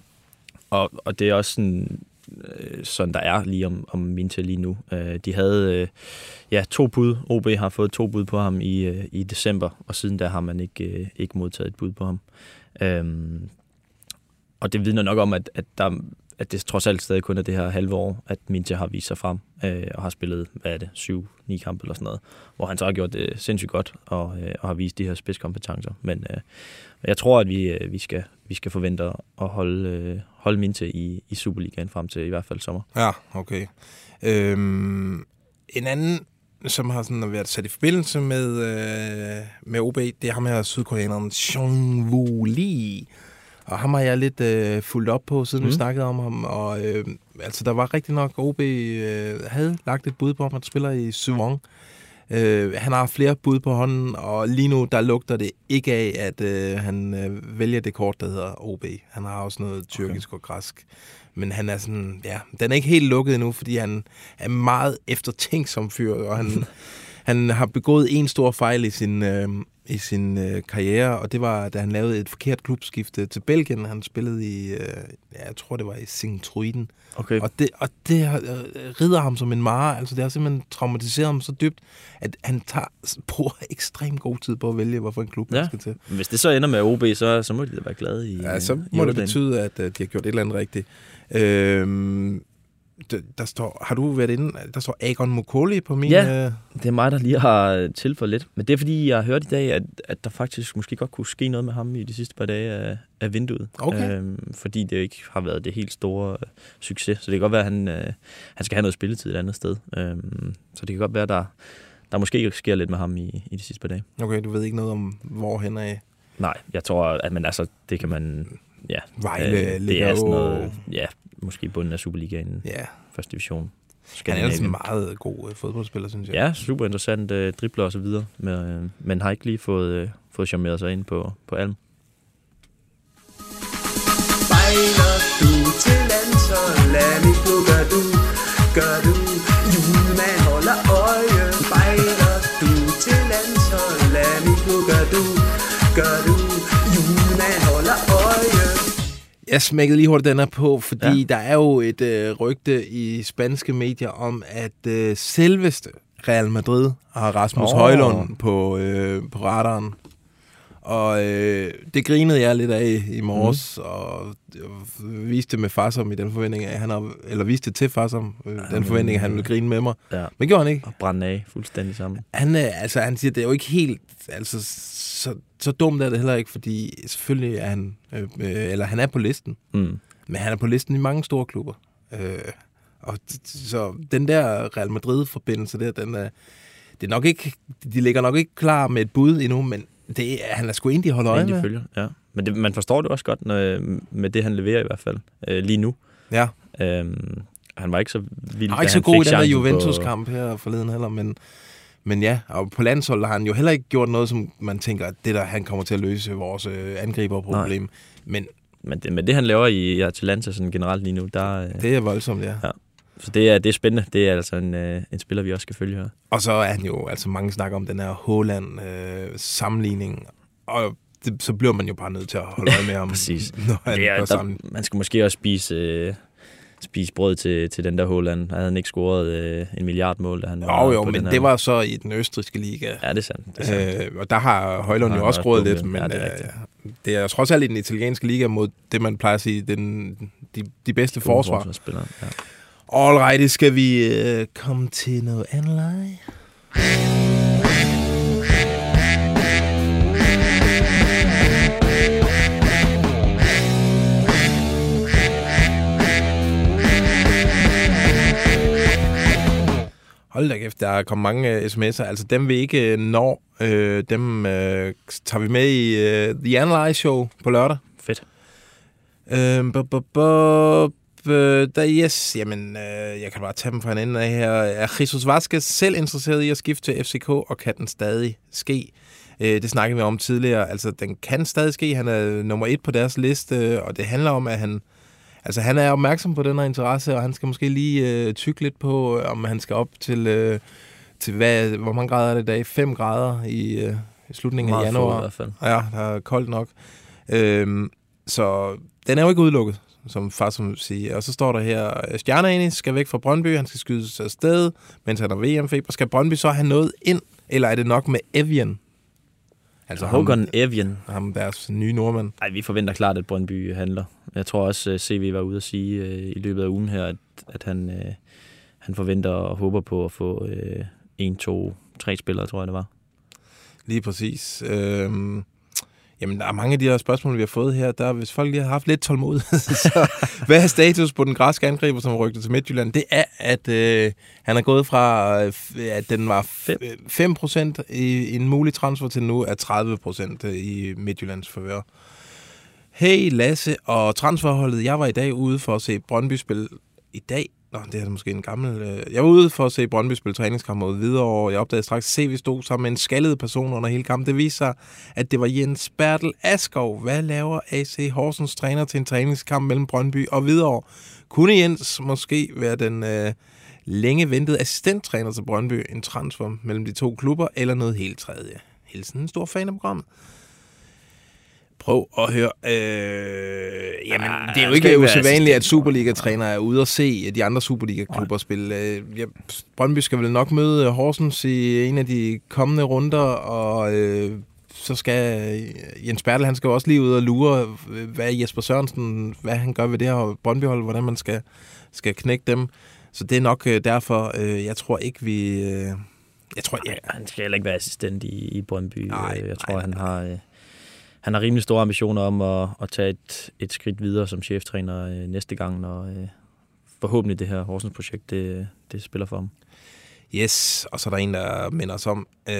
og, og det er også sådan, øh, sådan der er lige om, om Minta lige nu. Øh, de havde øh, ja, to bud. OB har fået to bud på ham i, øh, i december, og siden da har man ikke, øh, ikke modtaget et bud på ham. Øhm, og det vidner nok om, at, at, der, at det trods alt stadig kun er det her halve år, at Minta har vist sig frem øh, og har spillet, hvad er det, syv, ni kampe eller sådan noget, hvor han så har gjort det sindssygt godt og, øh, og har vist de her spidskompetencer. Men øh, jeg tror, at vi, øh, vi, skal, vi skal forvente at holde, øh, holde Minta i, i Superligaen frem til i hvert fald sommer. Ja, okay. Øhm, en anden, som har sådan været sat i forbindelse med, øh, med OB, det er ham her sydkoreaneren Sean Woo Lee. Og ham har jeg lidt øh, fulgt op på, siden mm. vi Mm. snakkede om ham. Og øh, altså, der var rigtig nok, OB øh, havde lagt et bud på ham, at spiller i Suwon. Øh, han har flere bud på hånden, og lige nu der lugter det ikke af, at øh, han øh, vælger det kort, der hedder OB. Han har også noget tyrkisk okay. og græsk. Men han er sådan, ja, den er ikke helt lukket endnu, fordi han er meget eftertænksom fyr, og han, han har begået en stor fejl i sin, øh, i sin øh, karriere, og det var, da han lavede et forkert klubskifte til Belgien. Han spillede i, øh, ja, jeg tror det var i Singtruiden. Okay. Og det, og det øh, rider ham som en mare. Altså, det har simpelthen traumatiseret ham så dybt, at han tager, bruger ekstremt god tid på at vælge, hvorfor en klub Ja. han skal til. Hvis det så ender med OB, så, så må de da være glade i Ja, så i må det Jordan. betyde, at øh, de har gjort et eller andet rigtigt. Øhm, der, står, har du været inde? Der står Agon Mokoli på min... Ja, øh, det er mig, der lige har tilføjet lidt. Men det er fordi, jeg har hørt i dag, at, at der faktisk måske godt kunne ske noget med ham i de sidste par dage af, af vinduet. Okay. Øhm, fordi det ikke har været det helt store øh, succes. Så det kan godt være, at han, øh, han skal have noget spilletid et andet sted. Øhm, så det kan godt være, der, der måske sker lidt med ham i, i de sidste par dage. Okay, du ved ikke noget om, hvor hen er. Nej, jeg tror, at men altså, det kan man... Ja, Vejle det ligger er sådan noget... Ja, måske bunden af Superligaen. Ja. Første division. Han er ellers en Skandinavien. meget god øh, fodboldspiller, synes jeg. Ja, super interessant øh, dribler og så videre, men, øh, men har ikke lige fået, øh, fået charmeret sig ind på, på Alm. Bejler du til landsholdet, nu gør du, gør du. Julemand holder øje. Bejler du til landsholdet, nu gør du, gør du. Jeg smækkede lige hurtigt den her på, fordi ja. Der er jo et øh, rygte i spanske medier om, at øh, selveste Real Madrid har Rasmus oh. Højlund på, øh, på radaren. Og øh, det grinede jeg lidt af i morges, mm. og øh, viste med Farsom i den forventning, at han har, eller viste det til Farsom, øh, den forventning, at han ville grine med mig. Ja. Men gjorde han ikke. Og brænde af fuldstændig sammen. Han, øh, altså, han siger, det er jo ikke helt... Altså, så, så dumt er det heller ikke, fordi selvfølgelig er han... Øh, øh, eller han er på listen. Mm. Men han er på listen i mange store klubber. Øh, og så den der Real Madrid-forbindelse der, den er, det er nok ikke, de ligger nok ikke klar med et bud endnu, men det han er sgu en, de holder øje med. følger, ja. Men det, man forstår det også godt når, med det, han leverer i hvert fald, øh, lige nu. Ja. Øhm, han var ikke så vild, Han var ikke så god i den chancen Juventus-kamp her forleden heller, men, men ja, og på landsholdet har han jo heller ikke gjort noget, som man tænker, at det der, han kommer til at løse vores øh, angriberproblem. Men Men det, men det, han laver i Atalanta sådan generelt lige nu, der... Øh, det er voldsomt, ja. ja. Så det er, det er spændende. Det er altså en, øh, en spiller, vi også skal følge her. Og så er han jo, altså mange snakker om den her Håland-sammenligning, og det, så bliver man jo bare nødt til at holde øje med ham, Præcis. når han Det er, der, man skal måske også spise, øh, spise brød til, til den der Håland. Havde han ikke scoret øh, en milliard mål, da han var Jo, jo, men det var så i den østriske liga. Ja, det er sandt. Det er sandt. Øh, og der har Højlund jo også også lidt, men Ja, det er øh, det er trods alt i den italienske liga mod det, man plejer at sige, den, de, de bedste Gode forsvar. Ja. Alright, skal vi øh, komme til noget andet leg? Hold da kæft, der er kommet mange øh, sms'er. Altså dem vi ikke øh, når, øh, dem øh, tager vi med i øh, The Analyze Show på lørdag. Fedt. Bu- bu- bu- øh, der, yes, jamen, øh, jeg kan bare tage dem fra en ende af her. Er Jesus Vasquez selv interesseret i at skifte til FCK, og kan den stadig ske? Øh, det snakkede vi om tidligere. Altså, den kan stadig ske. Han er nummer et på deres liste, og det handler om, at han, altså, han er opmærksom på den her interesse, og han skal måske lige øh, tykke lidt på, øh, om han skal op til, øh, til hvad, hvor mange grader er det i dag? 5 grader i, øh, i slutningen Meget af få januar. i hvert fald. Ja, der er koldt nok. Øhm, så den er jo ikke udelukket, som far som siger. Og så står der her, Stjerneanis skal væk fra Brøndby, han skal skydes afsted, mens han har VM-feber. Skal Brøndby så have noget ind, eller er det nok med Evian? Altså Håkon Evian. Ham deres nye nordmand. Nej, vi forventer klart, at Brøndby handler. Jeg tror også, at CV var ude at sige øh, i løbet af ugen her, at, at han, øh, han forventer og håber på at få øh, en, to, tre spillere, tror jeg det var. Lige præcis. Øhm, jamen, der er mange af de her spørgsmål, vi har fået her. Der, hvis folk lige har haft lidt tålmodighed, så hvad er status på den græske angriber, som rygte til Midtjylland? Det er, at øh, han er gået fra, øh, at den var f- 5% i en mulig transfer til nu er 30% i Midtjyllands favør. Hey Lasse og transferholdet, jeg var i dag ude for at se Brøndby spille i dag Nå, det er måske en gammel... Øh, jeg var ude for at se Brøndby spille træningskamp mod Hvidovre, og jeg opdagede straks, at vi stod sammen med en skaldet person under hele kampen. Det viste sig, at det var Jens Bertel Askov. Hvad laver AC Horsens træner til en træningskamp mellem Brøndby og Hvidovre? Kunne Jens måske være den øh, længe ventede assistenttræner til Brøndby? En transfer mellem de to klubber, eller noget helt tredje? Hilsen, en stor fan af programmet. Prøv at høre. Øh, jamen, Ah, det er jo ikke usædvanligt, at Superliga-trænere er ude og se de andre Superliga-klubber spille. Øh, ja, Brøndby skal vel nok møde Horsens i en af de kommende runder, og øh, så skal øh, Jens Bertel, han skal også lige ud og lure, øh, hvad Jesper Sørensen, hvad han gør ved det her Brøndby-hold, hvordan man skal, skal knække dem. Så det er nok øh, derfor, øh, jeg tror ikke, vi... Øh, jeg tror, ja, Han skal heller ikke være assistent i, i Brøndby. Nej, jeg tror, nej, han har... Øh, han har rimelig store ambitioner om at, at tage et, et skridt videre som cheftræner øh, næste gang, når øh, forhåbentlig det her Horsens-projekt, det, det spiller for ham. Yes, og så er der en, der minder os om, øh,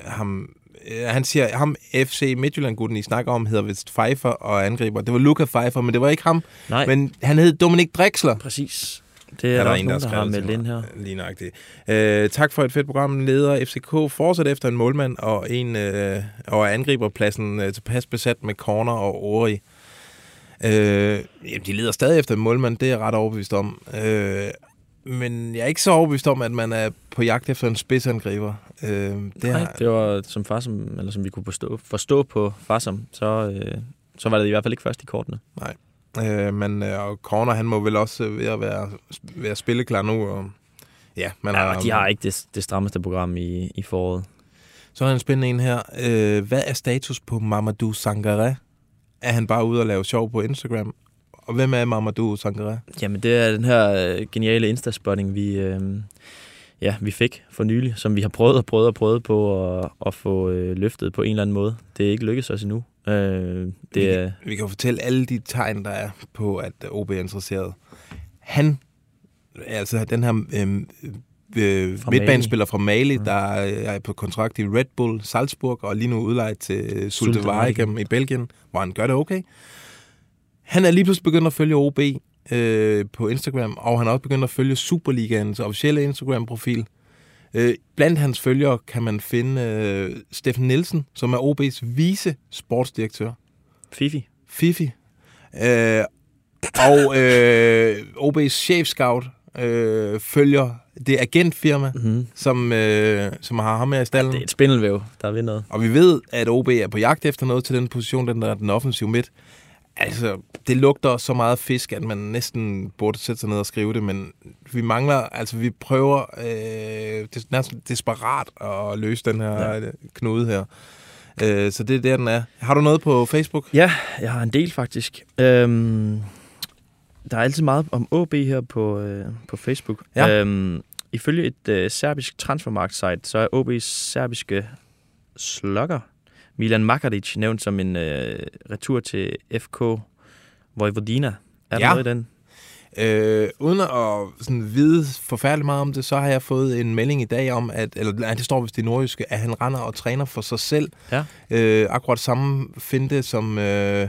ham, øh, han siger, ham FC Midtjylland-gutten, I snakker om, hedder vist Pfeiffer og angriber. Det var Luca Pfeiffer, men det var ikke ham. Nej. Men han hed Dominik Drexler. Præcis. Det er, er der, også nogen, der har meldt ind her. Lige nøjagtigt. Øh, tak for et fedt program. Leder FCK fortsat efter en målmand og en øh, og angriberpladsen øh, tilpas besat med corner og Ori. Øh, jamen, de leder stadig efter en målmand, det er jeg ret overbevist om. Øh, men jeg er ikke så overbevist om, at man er på jagt efter en spidsangriber. Øh, det, Nej, har, det var som far som, eller som vi kunne forstå, forstå på Farsom, så, øh, så var det i hvert fald ikke først i kortene. Nej. Øh, men øh, og Corner, han må vel også ved at være, være spilleklar nu. Og, ja, man Ja, har, de har ikke det, det strammeste program i, i foråret. Så er der en spændende en her. Øh, hvad er status på Mamadou Sangaré? Er han bare ude og lave sjov på Instagram? Og hvem er Mamadou Sangaré? Jamen, det er den her øh, geniale Insta-spotting, vi, øh, ja, vi fik for nylig, som vi har prøvet og prøvet og prøvet på at, at få øh, løftet på en eller anden måde. Det er ikke lykkedes os endnu. Øh, det vi, kan, vi kan jo fortælle alle de tegn, der er på, at OB er interesseret. Han, altså den her øhm, øh, Fra midtbanespiller fra Mali, mm. der er på kontrakt i Red Bull Salzburg, og lige nu udlejet til Sulte Waregem i Belgien, hvor han gør det okay. Han er lige pludselig begyndt at følge OB øh, på Instagram, og han er også begyndt at følge Superligaens officielle Instagram-profil. Øh, blandt hans følgere kan man finde øh, Steffen Nielsen, som er OB's vice sportsdirektør. Fifi. Fifi. Øh, og øh, OB's chef-scout øh, følger det agentfirma, mm-hmm. som, øh, som har ham her i stallen. det er et spindelvæv, der er ved noget. Og vi ved, at OB er på jagt efter noget til den position, den der er den offensive midt. Altså, det lugter så meget fisk, at man næsten burde sætte sig ned og skrive det, men vi mangler, altså vi prøver øh, det er næsten desperat at løse den her ja. knude her. Øh, så det er der, den er. Har du noget på Facebook? Ja, jeg har en del faktisk. Øhm, der er altid meget om OB her på, øh, på Facebook. Ja. Øhm, ifølge et øh, serbisk transfermarkt-site, så er OB's serbiske slugger Milan Makaric nævnt som en øh, retur til FK Vojvodina. Er der Ja. noget i den? Øh, uden at sådan vide forfærdeligt meget om det, så har jeg fået en melding i dag om, at, eller nej, det står vist i nordjyske, at han render og træner for sig selv. Ja. Øh, akkurat samme finte som øh,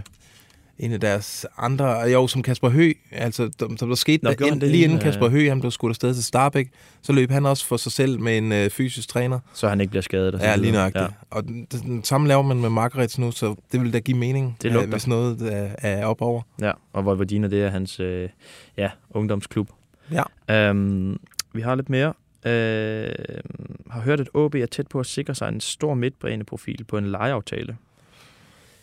en af deres andre, jo, som Kasper Hø, altså, som der skete, Nå, der, ind, det lige inden Kasper øh, Hø, han blev skudt afsted til Starbæk, så løb han også for sig selv med en øh, fysisk træner. Så han ikke bliver skadet. Ja, lige nøjagtigt. Ja. Og den, den, den samme laver man med Margaret nu, så det vil da give mening, Det øh, lugter. hvis noget er, er op over. Ja, og Vojvodina, det er hans øh, ja, ungdomsklub. Ja. Øhm, vi har lidt mere. Øh, har hørt, at OB er tæt på at sikre sig en stor midtbaneprofil på en lejeaftale.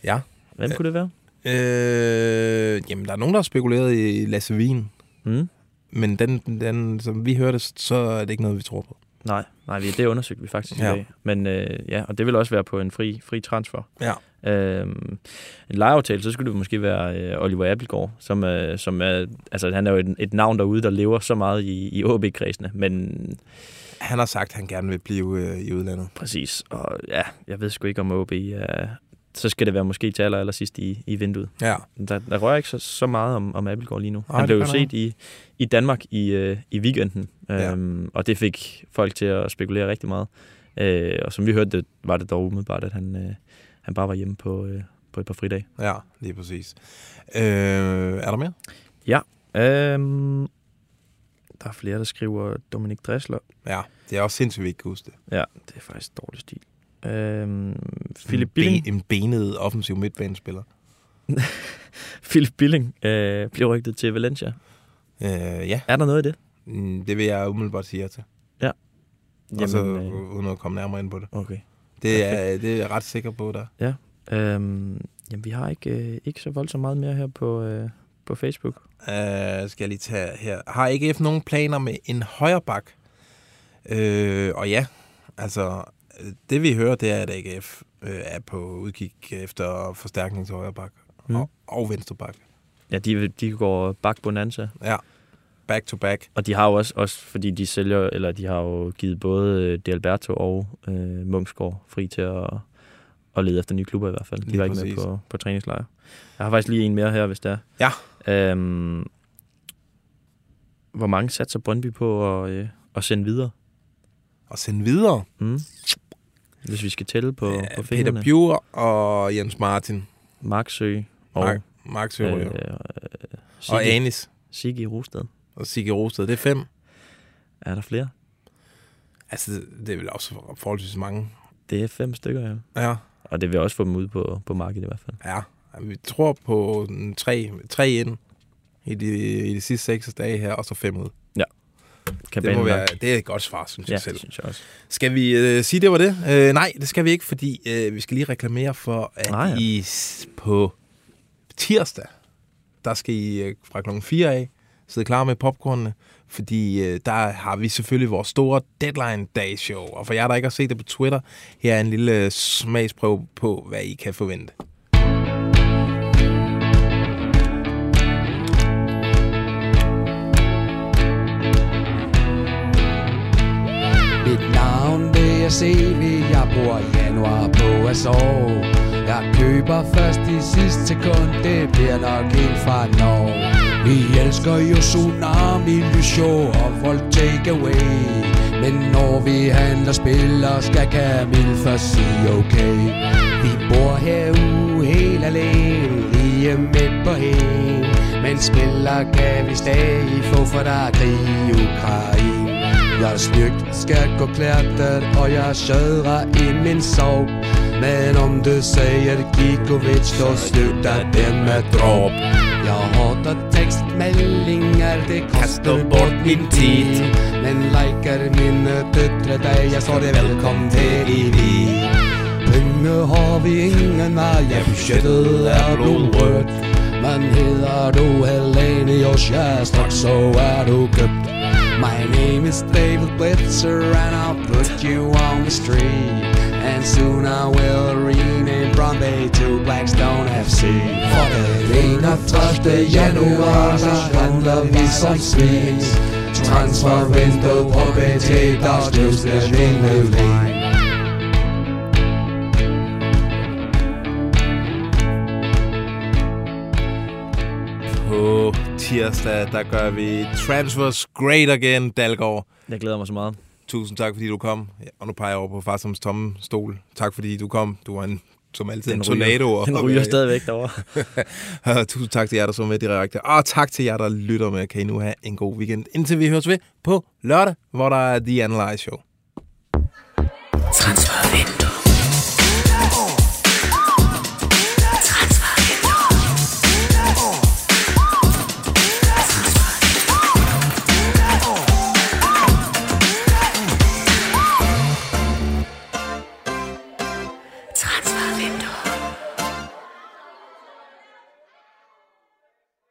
Ja. Hvem kunne det være? Øh, jamen, der er nogen, der har spekuleret i Lasse Wien. Mm. Men den, den, som vi hørte, så er det ikke noget, vi tror på. Nej, nej det undersøgte vi faktisk Ja. i dag. Men øh, ja, og det vil også være på en fri, fri transfer. Ja. Øhm, en lejeaftale, så skulle det måske være øh, Oliver Appelgaard, som, øh, som er, altså han er jo et, et navn derude, der lever så meget i, i OB-kredsene, men Han har sagt, at han gerne vil blive øh, i udlandet. præcis, og ja, jeg ved sgu ikke om OB er, så skal det være måske til aller, aller sidst i, i vinduet. Ja. Der, der rører ikke så, så meget om, om Appelgaard lige nu. Nej, han blev jo set i, i Danmark i, øh, i weekenden, Ja. øhm, og det fik folk til at spekulere rigtig meget. Øh, og som vi hørte, det, var det dog umiddelbart, at han, øh, han bare var hjemme på, øh, på et par fridage. Ja, lige præcis. Øh, er der mere? Ja. Øhm, Der er flere, der skriver Dominik Dressler. Ja, det er også sindssygt, vi ikke kan huske det. Ja, det er faktisk dårlig stil. Øhm, Philip en, Billing, ben, en benet offensiv midtbanespiller. Philip Billing øh, bliver rygtet til Valencia. Øh, ja. Er der noget i det? Mm, Det vil jeg umiddelbart sige ja til. Ja. Og så øh, uden at komme nærmere ind på det. Okay. Det er, det er jeg ret sikker på, der. Ja. Øhm, jamen, vi har ikke, øh, ikke så voldsomt meget mere her på, øh, på Facebook. Uh, skal jeg lige tage her. Har AGF nogen planer med en højre bak? Øh, og ja, altså det vi hører, det er, at AGF øh, er på udkig efter forstærkning til højre bak Mm. og, og venstre bak. Ja, de, de går bak bonanza. Ja, back to back. Og de har jo også, også, fordi de sælger, eller de har jo givet både øh, De Alberto og øh, Munchsgaard fri til at, at lede efter nye klubber i hvert fald. De Lige var ikke præcis. med på, på træningslejr. Jeg har faktisk lige en mere her, hvis det er. Ja. Øhm, hvor mange satser Brøndby på at, øh, at sende videre? Og sende videre. Mm. Hvis vi skal tælle på, Ja, på Peter fingrene. Bjur og Jens Martin. Mark Sø og, Mark, Mark Søger, øh, øh, øh, og Sigge- Anis Sigge Rosted. og Sigge Rosted. Det er fem. Er der flere? Altså, det er vel også forholdsvis mange. Det er fem stykker, ja. Ja. Og det vil også få dem ud på, på markedet i hvert fald. Ja, vi tror på tre, tre ind i de, i de sidste seks dage her, og så fem ud. Ja. Det, må nok. være, det er et godt svar, synes Ja, jeg selv. synes jeg også. Skal vi øh, sige, det var det? Øh, nej, det skal vi ikke, fordi øh, vi skal lige reklamere for, at Ah, ja. I på tirsdag, der skal I øh, fra klokken 4 af sidde klar med popcornene, fordi øh, der har vi selvfølgelig vores store Deadline Day Show. Og for jer, der ikke har set det på Twitter, her er en lille øh, smagsprøve på, hvad I kan forvente. Navn se er jeg bor i januar på at sove. Jeg køber først i sidste sekund, det bliver nok en fra Norge Vi elsker jo tsunami, lysshow og folk take away. Men når vi handler spiller, skal Camille først sige okay. Vi bor herude helt alene, lige midt på hen Men spiller kan vi stadig få, for der er krig i Ukraine jeg er snygt, skal gå klættet, og jeg sjødrer i min sov Men om du siger Gikovic, så slutter det med drop Jeg hater tekstmeldinger, det kaster bort min tid. Men liker mine døtre dig, jeg så det velkommen til i vi. Penge har vi ingen ja budgettet er blodrødt Men hedder du Helenius, ja straks så er du købt My name is David Blitzer and I'll put you on the street. And soon I will rename Bombay to Blackstone FC For den 31. januar, så handler vi som svin Transfervinduet på BT, der skrives den ene lig På tirsdag, der gør vi Transfers Great Again, Dalgaard. Jeg glæder mig så meget. Tusind tak, fordi du kom. Ja, og nu peger jeg over på Farsoms tomme stol. Tak, fordi du kom. Du var en, som altid Den en ryger- tornado. den ryger stadigvæk derovre. Tusind tak til jer, der så med direkte. Og tak til jer, der lytter med. Kan I nu have en god weekend, indtil vi høres ved på lørdag, hvor der er The Analyze Show. Transfervindue.